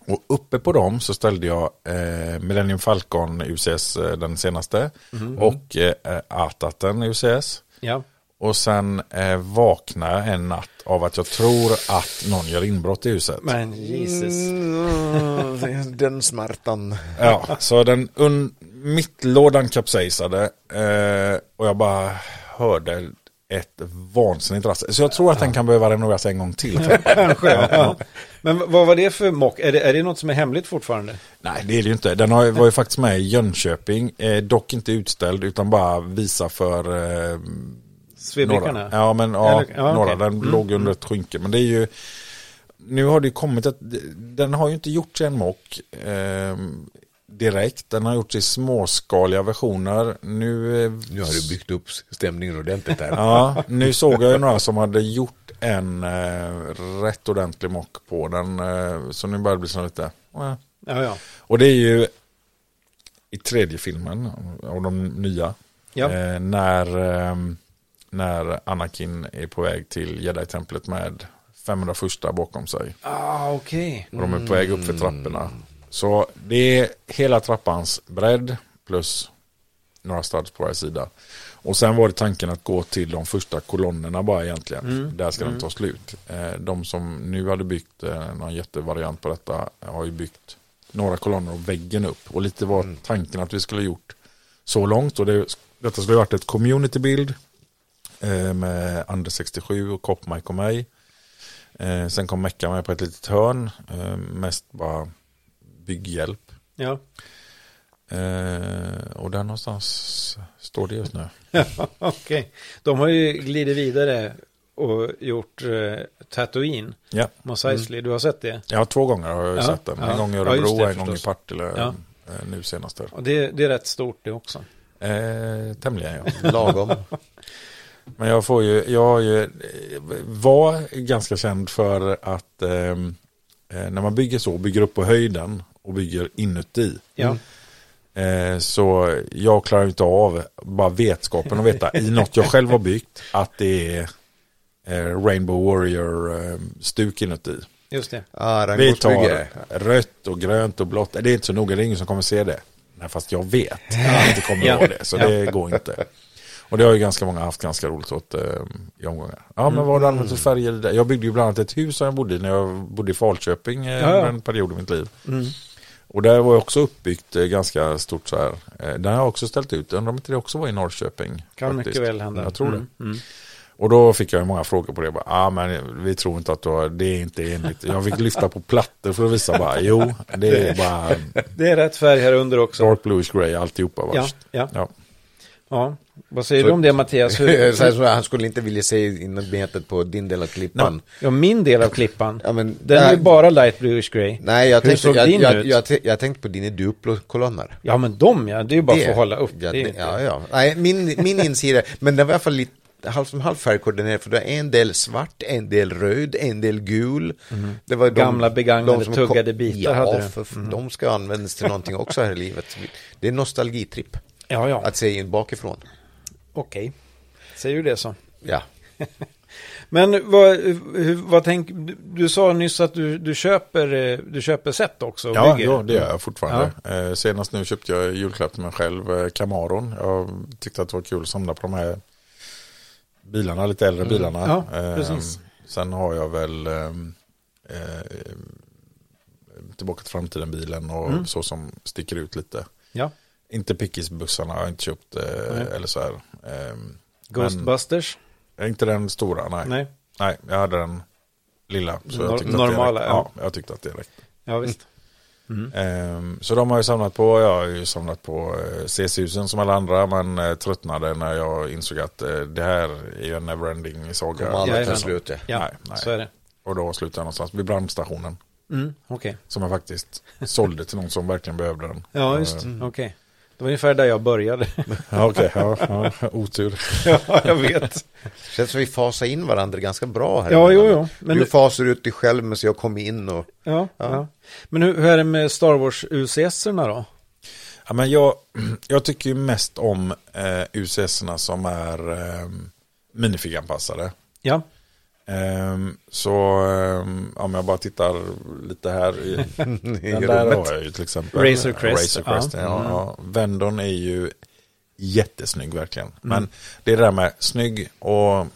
Och uppe på dem så ställde jag eh, Millennium Falcon UCS, eh, den senaste. Mm. Och eh, Ataten UCS. Ja, Och sen eh, vaknade jag en natt av att jag tror att någon gör inbrott i huset. men Jesus. Mm, den smärtan. Ja, så den un- mittlådan kapsejsade eh, och jag bara hörde ett vansinnigt rassel. Så jag tror att den kan behöva renoveras en gång till. (laughs) Kanske, ja. Men vad var det för mock? Är det, är det något som är hemligt fortfarande? Nej, det är det ju inte. Den har, var ju faktiskt med i Jönköping, eh, dock inte utställd utan bara visa för eh, Svebrikarna? några. Ja, men ja, Eller- ja, några. okej. Den Mm, låg under ett skynke. Men det är ju, nu har det ju kommit ett, den har ju inte gjorts i en mock eh, direkt. Den har gjorts i småskaliga versioner. Nu, eh, Nu har du byggt upp stämningen ordentligt här. (laughs) Ja, nu såg jag ju några som hade gjort en eh, rätt ordentlig mock på den. Eh, så nu börjar det bli så lite, eh. Ja, ja. Och det är ju i tredje filmen av de nya. Ja. Eh, när, eh, när Anakin är på väg till Jedi-templet med 500 första bakom sig. Ah, okej. Och de är på väg upp för trapporna. Så det är hela trappans bredd plus några studs på varje sida. Och sen var det tanken att gå till de första kolonnerna bara egentligen. Mm. Där ska den ta slut. Eh, De som nu hade byggt eh, någon jättevariant på detta har ju byggt några kolonner och väggen upp. Och lite var tanken att vi skulle gjort så långt. Och det, detta skulle varit ett community build med Anders 67 och Kopp, Mike och mig. Eh, sen kom Mecka med på ett litet hörn. Eh, mest bara bygghjälp. Ja. Eh, och där någonstans står det just nu. (laughs) Okej. De har ju glidit vidare och gjort eh, Tatooine. Ja, Mos Eisley, du har sett det? ja två gånger har jag Ja, sett den. En ja. gång i Ja, Örebro just det, en gång i. Partille. Ja. eh, Nu senast. där. Och det, det är rätt stort det också. Eh, tämligen ja. Lagom. (laughs) Men jag får ju, jag är ju, var ganska känd för att ehm, eh, när man bygger så, bygger upp på höjden och bygger inuti. Ja. Eh, så jag klarar inte av bara vetskapen och veta i något jag själv har byggt att det är eh, Rainbow Warrior-stuk inuti. Just det. Ah, Vi tar rött och grönt och blått. Det är inte så noga, det är ingen som kommer se det. Nej, fast jag vet att det kommer (laughs) Ja. vara det, så Ja. det går inte. Och det har ju ganska många haft ganska roligt åt eh, i omgångar. Ja, men vad har du använt för färger? i det? Jag byggde ju bland annat ett hus som jag bodde i när jag bodde i Falköping eh, Ja, ja. en period i mitt liv. Mm. Och där var också uppbyggt eh, ganska stort så här. Eh, Där har jag också ställt ut. Undrar om inte det också var i Norrköping. Kan faktiskt. mycket väl hända. Jag tror det. Mm, mm. Och då fick jag många frågor på det. Ja, ah, men vi tror inte att du har, det är inte enligt. Jag fick lyfta på plattor för att visa bara, jo, det är bara (laughs) Det är rätt färg här under också. dark bluish grey alltihopa. Ja, ja. Ja. ja. Vad säger Så- du om det Mattias? Hur, (laughs) Så här, han skulle inte vilja se inarbetet på din del av klippan. ja, min del av klippan. Ja, men, Den är nej, bara light bluish grey. Nej, jag Hur tänkte, såg jag, din jag, ut? jag, jag, jag tänkte på dina Duplo-kolonner. Ja, men de ja, det är ju bara för att hålla upp. Ja, det är det, ja, ja. Nej, min, min insida, men den var i alla fall lite halv som halv färgkoordinerad för det är en del svart, en del röd, en del gul. Det var de. Gamla begagnade som tuggade bitar ja, hade för, de ska användas till någonting också här i livet. Det är nostalgitripp Ja, ja, att se in bakifrån. Okej. Säger du det så. Ja. (laughs) Men vad, vad tänk, du, sa nyss att du, du, köper, du köper set också Ja, bygger. ja, det gör jag fortfarande. Eh, senast nu köpte jag julklapp till mig själv, eh, Camaron. Jag tyckte att det var kul att samla på de här bilarna, lite äldre bilarna. Ja, Eh, precis. sen har jag väl eh, eh, Tillbaka till framtiden-bilen och Mm. så som sticker ut lite. Ja. Inte Pickis-bussarna har jag inte köpt eh, eller så här. Eh, Ghostbusters? men, inte den stora, nej. nej. Nej. jag hade den lilla. Så Nor- jag tyckte normala, att det ja. Jag tyckte att det räckte. Ja, visst. Mm. Ehm, Så de har jag samlat på. Jag har ju samlat på eh, CS-husen som alla andra. Men eh, tröttnade när jag insåg att eh, det här är ju en neverending saga. Kommer aldrig ta slut. det. Ja, Nej, nej. så är det. Och då slutade jag någonstans vid brandstationen. Mm, Okej. Som jag faktiskt sålde till någon som verkligen behövde den. Ja, just det. Okej. Det var ungefär där jag började. (laughs) Ja, okej. Ja, ja, otur. (laughs) ja, jag vet. Känns som vi fasar in varandra ganska bra här. Ja, jo, jo. Men, du fasar ut dig själv men så jag kom in och... ja, Ja. ja. men hur, hur är det med Star Wars UCS-erna då? Ja, men jag, jag tycker ju mest om eh, UCS-erna som är eh, minifiguranpassade. Ja, så ehm, om jag bara tittar lite här i (laughs) den där har jag ju till exempel. Razor Crest, Razor Crest ja. ja. Mm. Ja, Vendon är ju jättesnygg verkligen. Men det är det där med snygg och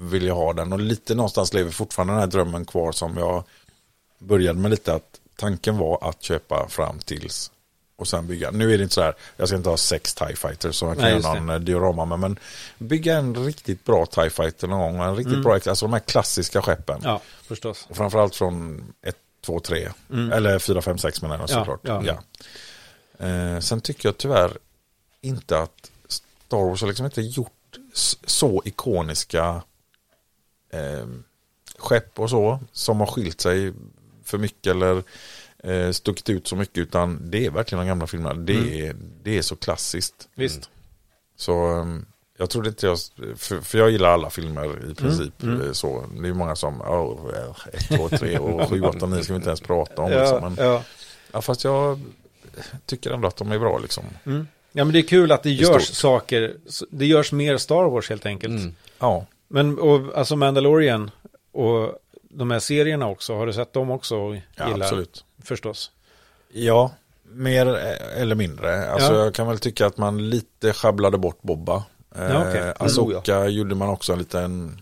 vill jag ha den. Och lite någonstans lever fortfarande den här drömmen kvar som jag började med lite att tanken var att köpa fram tills och sen bygga. Nu är det inte så här, jag ska inte ha sex TIE Fighters som jag kan Nej, göra någon eh, diorama med. Men bygga en riktigt bra TIE Fighter någon gång. En riktigt bra, alltså de här klassiska skeppen. ja förstås. Och framförallt från 1, 2, 3. Mm. Eller 4, 5, 6 menar jag Ja, såklart. ja. Ja. Eh, sen tycker jag tyvärr inte att Star Wars har liksom inte gjort så ikoniska eh, skepp och så. Som har skilt sig för mycket eller eh, stuckit ut så mycket. Utan det är verkligen de gamla filmerna. Det, Mm. är, det är så klassiskt. Visst. Så um, jag trodde inte jag, för, för jag gillar alla filmer i princip. mm. eh, Så, det är många som, oh, 1, 2, 3 och 7, 8, 9 ska vi inte ens prata om. Ja, liksom. men, ja. ja, fast jag tycker ändå att de är bra liksom. Mm. ja, men det är kul att det görs stort. saker. Det görs mer Star Wars helt enkelt. Mm. Ja, Men och, alltså Mandalorian och de här serierna också. Har du sett dem också? och ja gillar? absolut. Förstås. Ja, mer eh, eller mindre. Alltså Ja. jag kan väl tycka att man lite sjabblade bort Bobba. Ja, okej. Mm. Eh, Asoka gjorde man också en liten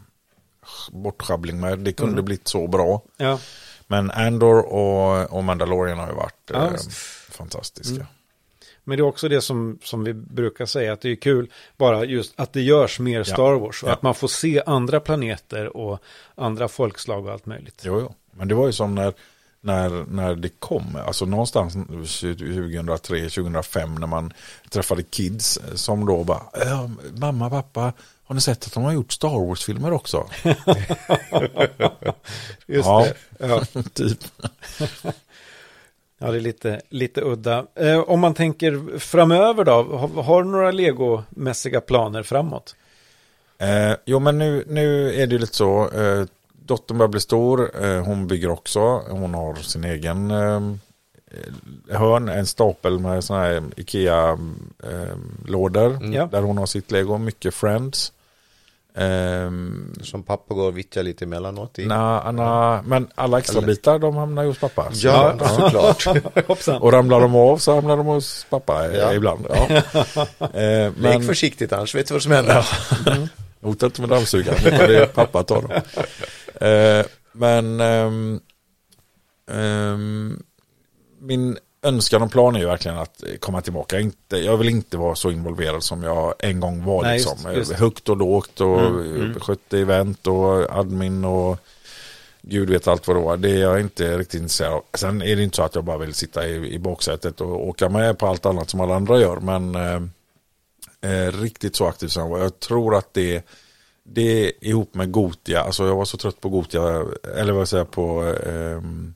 bortschabbling med. Det kunde Mm. blivit så bra. Ja, Men Andor och, och Mandalorian har ju varit Ja, eh, fantastiska. Mm. Men det är också det som, som vi brukar säga. Att det är kul bara just att det görs mer Star Wars. Och Ja. att man får se andra planeter och andra folkslag och allt möjligt. Jo, jo. Men det var ju som när, när, när det kom, alltså någonstans 2003, 2005 när man träffade kids som då bara, "Ja, mamma, pappa, har ni sett att de har gjort Star Wars-filmer också? (laughs) Just Ja. det. Ja. (laughs) typ. Ja, det är lite, lite udda. Eh, om man tänker framöver då, har, har du några legomässiga planer framåt? Eh, jo, men nu, nu är det lite så, eh, dottern börjar bli stor, eh, hon bygger också, hon har sin egen eh, hörn, en stapel med sådana här Ikea-lådor. Ja. Där hon har sitt lego, mycket friends. Ehm, Som pappa går och vittjar lite emellanåt i. na, na, men alla extra bitar de hamnar hos pappa. Så- Ja, såklart. (laughs) Och ramlar de av så hamnar de hos pappa eh, Ja. ibland. Ja. (laughs) Eh, Lek men försiktigt annars vet du vad som händer. hota inte med dammsugaren, det är pappa tar dem. Eh, men ehm, ehm, min önskan och plan är ju verkligen att komma tillbaka. Inte, jag vill inte vara så involverad som jag en gång var. Nej, liksom. just- just. Högt och lågt och Mm, mm. skötte event och admin och gud vet allt vad det var. Det är jag inte riktigt intresserad av. Sen är det inte så att jag bara vill sitta i, i baksätet och åka med på allt annat som alla andra gör. Men eh, eh, riktigt så aktiv som jag var. Jag tror att det det ihop med Gotia, alltså jag var så trött på Gotia, eller vad säger jag på ehm,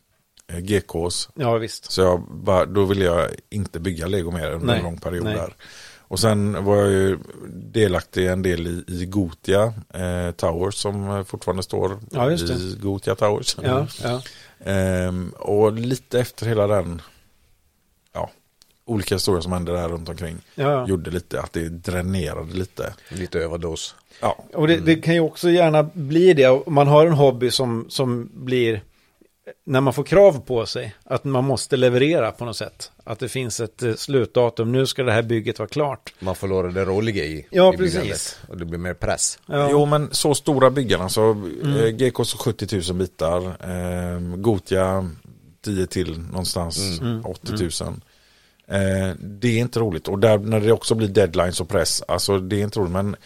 GKs. Ja, visst. Så jag bara, då ville jag inte bygga lego mer under Nej, en lång period nej. där. Och sen var jag ju delaktig en del i, i Gotia eh, Towers som eh, fortfarande står Ja, just det. i Gotia Towers. Ja, ja. Ehm, och lite efter hela den, ja, olika historier som hände där runt omkring. ja. Gjorde lite att det dränerade lite. Lite överdos. Ja, Och det, det kan ju också gärna bli det. Om man har en hobby som, som blir, när man får krav på sig, att man måste leverera på något sätt. Att det finns ett eh, slutdatum, nu ska det här bygget vara klart. Man förlorar det roliga i, Ja, i precis. byggandet. Och det blir mer press. Ja, Jo men så stora byggarna så Mm. eh, GK så 70 000 bitar. Eh, Gotia 10 till någonstans Mm. 80 000. Eh, det är inte roligt och där när det också blir deadlines och press. Alltså det är inte roligt men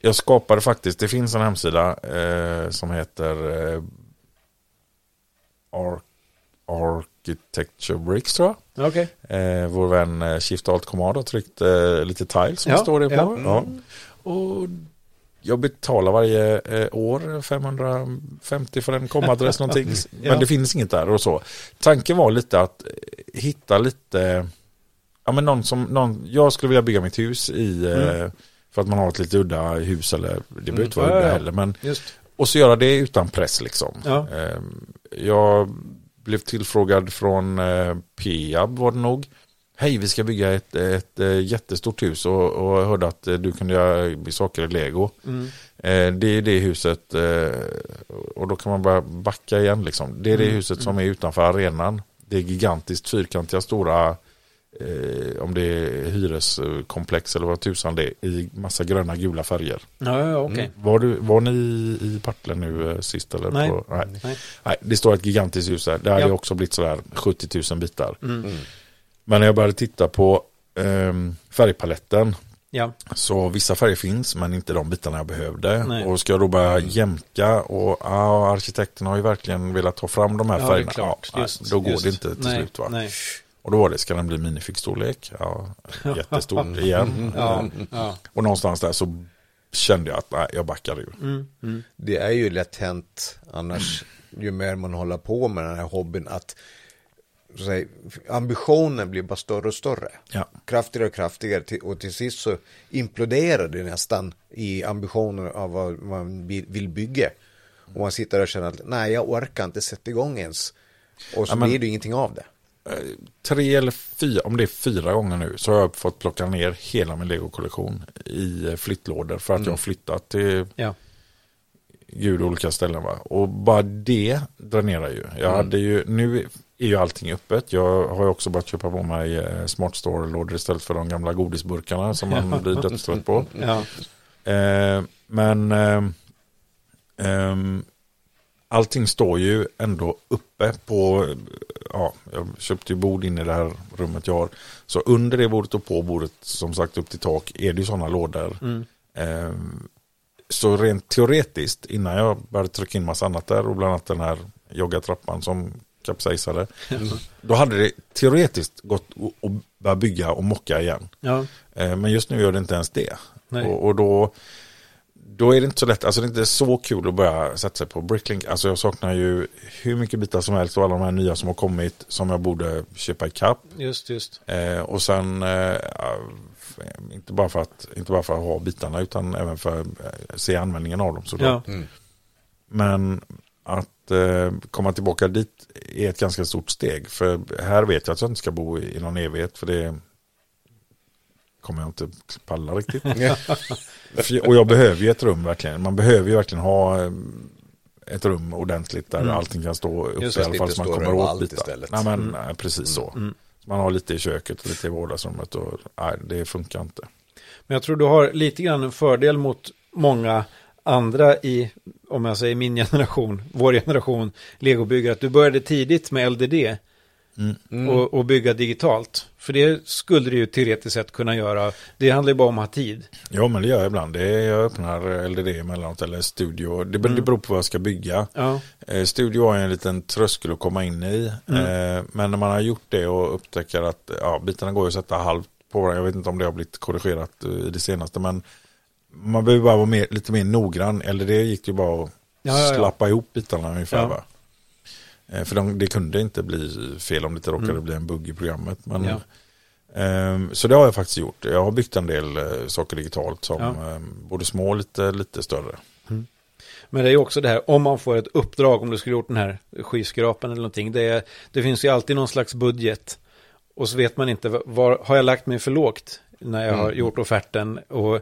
jag skapade faktiskt, det finns en hemsida eh, som heter eh, Ar- Architecture Bricks tror jag. okej. Eh, vår vän eh, Shift Alt Command har tryckt eh, lite tiles som Ja, står det på. ja. Ja. Och jag betalar varje eh, år 550 för en komadress (laughs) någonting. Ja. Men det finns inget där och så. Tanken var lite att eh, hitta lite, ja men någon som, någon, jag skulle vilja bygga mitt hus i, eh, för att man har ett lite udda hus eller, det behöver inte vara Ja, udda heller, men Just. och så göra det utan press liksom. Ja. Jag blev tillfrågad från eh, Peab var det nog. Hej, vi ska bygga ett, ett, eh, jättestort hus och, och hörde att eh, du kunde göra saker i lego. Mm. Eh, Det är det huset eh, och då kan man bara backa igen liksom. Det är det Mm, huset som är utanför arenan. Det är gigantiskt fyrkantiga stora eh, om det är hyreskomplex eller vad tusan det är i massa gröna gula färger. Ja, ja, okej. Var, du, var ni i, Partille nu eh, sist? Eller Nej. På, nej. Nej. nej. Det står ett gigantiskt hus där. Det hade Ja. också blivit sådär 70 000 bitar. Mm. Mm. Men när jag började titta på ehm, färgpaletten Ja, så vissa färger finns men inte de bitarna jag behövde. Nej. Och ska jag då börja jämka och ja, arkitekten har ju verkligen velat ta fram de här ja det är färgerna. klart. Ja, Just, då går just. det inte till nej, slut va. Nej. Och då var det, ska den bli minifix-storlek? Ja, jättestort (laughs) igen. Ja, ja. Och någonstans där så kände jag att nej, jag backar ur. Mm, mm. Det är ju lätt hänt annars, ju mer man håller på med den här hobbyn, att säga, ambitionen blir bara större och större. Ja. Kraftigare och kraftigare och till sist så imploderar det nästan i ambitionen av vad man vill, bygga. Och man sitter och känner att nej, jag orkar inte sätta igång ens. Och så Ja, men- blir det ingenting av det. Tre eller fyra, om det är fyra gånger nu, så har jag fått plocka ner hela min legokollektion i eh, flyttlådor för att jag har flyttat till Ja. gud olika ställen. Va? Och bara det dränerar ju. Jag hade ju, nu är ju allting öppet. Jag har ju också börjat köpa på mig eh, Smart Store-lådor istället för de gamla godisburkarna som man blir dödstrött på. Ja. Eh, men eh, ehm, allting står ju ändå uppe på, ja, jag köpte ju bord in i det här rummet jag har. Så under det bordet och på bordet, som sagt upp till tak, är det ju sådana lådor. Mm. Ehm, så rent teoretiskt, innan jag började trycka in massa annat där och bland annat den här joggatrappan som kapsejsade. (laughs) Då hade det teoretiskt gått att- börja bygga och mocka igen. Ja. Eh, Men just nu gör det inte ens det. Och, och då, då är det inte så lätt, alltså det är inte så kul att börja sätta sig på Bricklink. Alltså jag saknar ju hur mycket bitar som helst och alla de här nya som har kommit som jag borde köpa i kapp. Just, just. Eh, och sen, eh, inte, bara för att, inte bara för att ha bitarna utan även för att eh, se användningen av dem. Ja. såklart. Men att eh, komma tillbaka dit är ett ganska stort steg. För här vet jag att jag inte ska bo i, i någon evighet. För det kommer jag inte palla riktigt. (laughs) Och jag behöver ju ett rum verkligen. Man behöver ju verkligen ha eh, ett rum ordentligt där Mm. allting kan stå uppe Just i alla fall så man kommer åt bitar. Nej men Mm. nej, precis så. Mm. Man har lite i köket och lite i vardagsrummet och nej, det funkar inte. Men jag tror du har lite grann en fördel mot många andra i, om jag säger min (laughs) generation, vår generation, legobyggare, att du började tidigt med LDD. Och, och bygga digitalt. För det skulle det ju teoretiskt sett kunna göra. Det handlar ju bara om att ha tid. Ja, men det gör jag ibland. Det är, jag öppnar LDD emellanåt eller studio. Det, det beror på vad jag ska bygga. Ja, Eh, studio har en liten tröskel att komma in i. Eh, men när man har gjort det och upptäcker att ja, bitarna går att sätta halvt på varandra. Jag vet inte om det har blivit korrigerat eh, i det senaste. Men man behöver bara vara mer, lite mer noggrann. LDD gick ju bara att ja, ja. slappa ihop bitarna ungefär. Ja. Va? Eh, för de, det kunde inte bli fel om det inte råkade bli en bugg i programmet. Men, Ja. ehm, så det har jag faktiskt gjort. Jag har byggt en del eh, saker digitalt som Ja. ehm, både små och lite, lite större. Men det är ju också det här, om man får ett uppdrag, om du skulle gjort den här skyskrapan eller någonting, det, är, det finns ju alltid någon slags budget. Och så vet man inte, var, har jag lagt mig för lågt när jag har gjort offerten? Och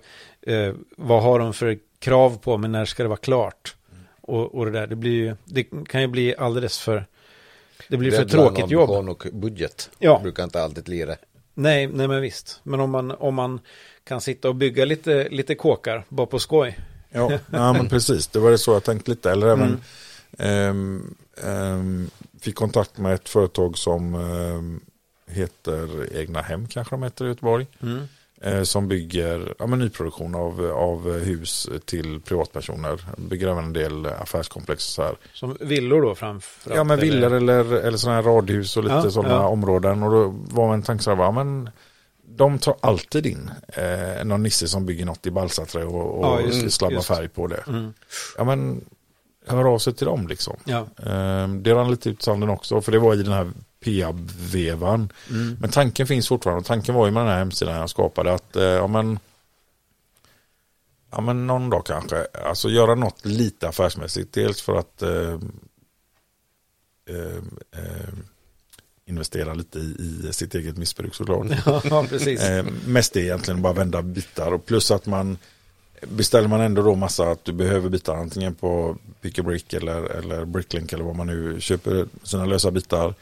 eh, vad har de för krav på mig, när ska det vara klart? Och, och det där, det blir ju, det kan ju bli alldeles för, det blir för Deadline, tråkigt jobb. och budget. Ja. Brukar inte alltid lira. Nej, nej men visst. Men om man, om man kan sitta och bygga lite, lite kåkar, bara på skoj. Ja, (laughs) ja men precis. Det var det så jag tänkte lite. Eller även ehm, ehm, fick kontakt med ett företag som ehm, heter Egna Hem kanske de heter i Göteborg. Mm. Eh, som bygger ja, men nyproduktion av, av hus till privatpersoner. Bygger även en del affärskomplex så här. Som villor då framför Ja men allt, eller? villor eller, eller sådana här radhus och lite Ja, sådana ja. områden. Och då var min tanke så här, va, men de tar alltid in eh, någon nisse som bygger något i balsaträ och, och Ja, just- slabbar just. färg på det. Mm. Ja men hör av sig till dem liksom. Ja. Eh, det rann lite ut sanden också för det var i den här PIAB-vevan. Mm. Men tanken finns fortfarande. Och Tanken var ju med den här hemsidan jag skapade att eh, ja, men, ja men någon dag kanske. Alltså göra något lite affärsmässigt. Dels för att eh, eh, eh, investera lite i, i sitt eget missbruk såklart. (laughs) ja, precis. Eh, mest är egentligen bara vända bitar och plus att man beställer man ändå då massa att du behöver bitar antingen på Pick a Brick eller, eller Bricklink eller vad man nu köper sina lösa bitar.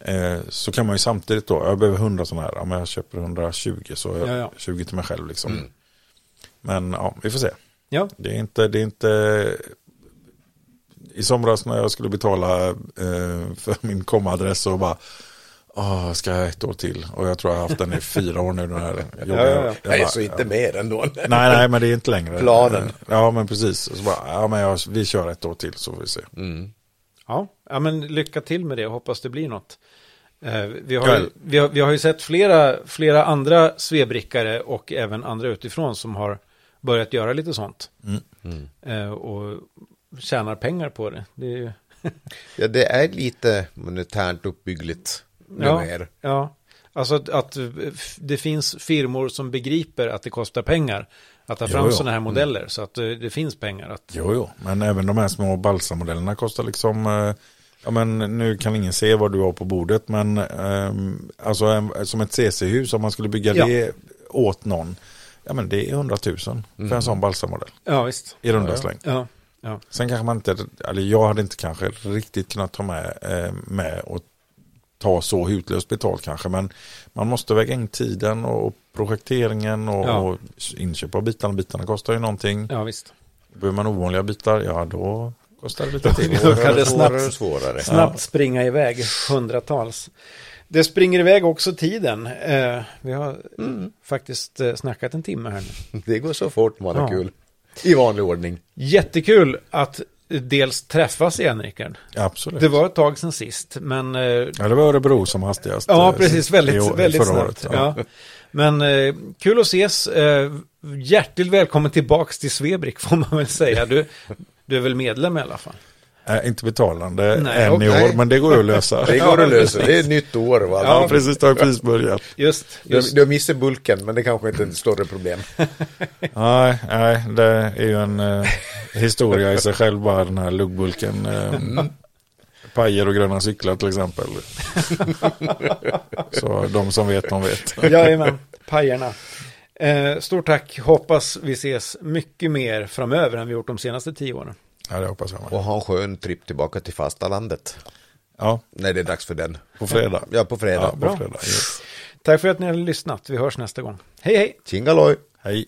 Eh, så kan man ju samtidigt då, jag behöver 100 sådana här, ja, men jag köper 120 så jag Ja, ja. 20 till mig själv liksom. Men ja, vi får se. Ja, Det är inte, det är inte i somras när jag skulle betala eh, för min komadress och bara Åh, ska jag ett år till? Och jag tror jag har haft den i (laughs) fyra år nu. Den här jobbiga- ja, ja. jag Nej, bara, så inte mer ändå. Nej, nej, men det är inte längre. Planen. Ja, men precis. Så bara, ja, men jag, vi kör ett år till så får vi se. Mm. Ja. ja, men lycka till med det och hoppas det blir något. Eh, vi, har, vi, har, vi har ju sett flera, flera andra svebrickare och även andra utifrån som har börjat göra lite sånt. Mm. Eh, och tjänar pengar på det. det är ju, (laughs) Ja, det är lite monetärt uppbyggligt. ja, Mer. ja, alltså att, att det finns firmor som begriper att det kostar pengar att ta Jo, fram jo. sådana här modeller. Så att eh, det finns pengar att... Jo, jo, men även de här små balsamodellerna kostar liksom, eh, ja men nu kan ingen se vad du har på bordet, men ehm, alltså en, som ett CC-hus, om man skulle bygga Ja. det åt någon, ja men det är 100 000 för en sån balsamodell, Ja, visst. i runda Ja, ja. släng. Ja, ja. Sen kanske man inte, eller jag hade inte kanske riktigt kunnat ta med, eh, med och ta så hutlöst betalt kanske, men man måste väga in tiden och projekteringen och, Ja. och inköp av bitarna. Bitarna kostar ju någonting. ja visst. Behöver man ovanliga bitar, ja då kostar det lite till. (laughs) Då kan det snabbt- svårare. Snabbt springa iväg, hundratals. Det springer iväg också tiden. Eh, vi har faktiskt eh, snackat en timme här nu. (laughs) Det går så fort man har Ja. kul. I vanlig ordning. Jättekul att dels träffas igen, Rickard. Absolut. Det var ett tag sedan sist, men... Eh, Ja, det var Örebro som hastigast. ja, eh, precis. Väldigt, år- väldigt snabbt. året. Ja. Men eh, kul att ses. Eh, hjärtligt välkommen tillbaks till Svebrik, får man väl säga. Du, du är väl medlem i alla fall? Eh, inte betalande Nej, än i år, men det går ju att lösa. (laughs) Det går att lösa. Det är ett nytt år. Va? Ja, precis. Det har precis börjat. Just, Du, just. du har missat bulken, men det kanske inte är ett större problem. (laughs) Nej, nej, det är ju en eh, historia i sig själv bara den här luggbulken. Eh, pajer och gröna cyklar till exempel. Så de som vet, de vet. Jajamän, pajerna. Eh, stort tack. Hoppas vi ses mycket mer framöver än vi gjort de senaste tio åren. Ja, det hoppas jag med. Och ha en skön tripp tillbaka till fasta landet. Ja, När det är dags för den. på fredag. Ja, på fredag. Ja, på Bra. fredag. Yes. Tack för att ni har lyssnat. Vi hörs nästa gång. Hej hej! Tjingaloj! Hej.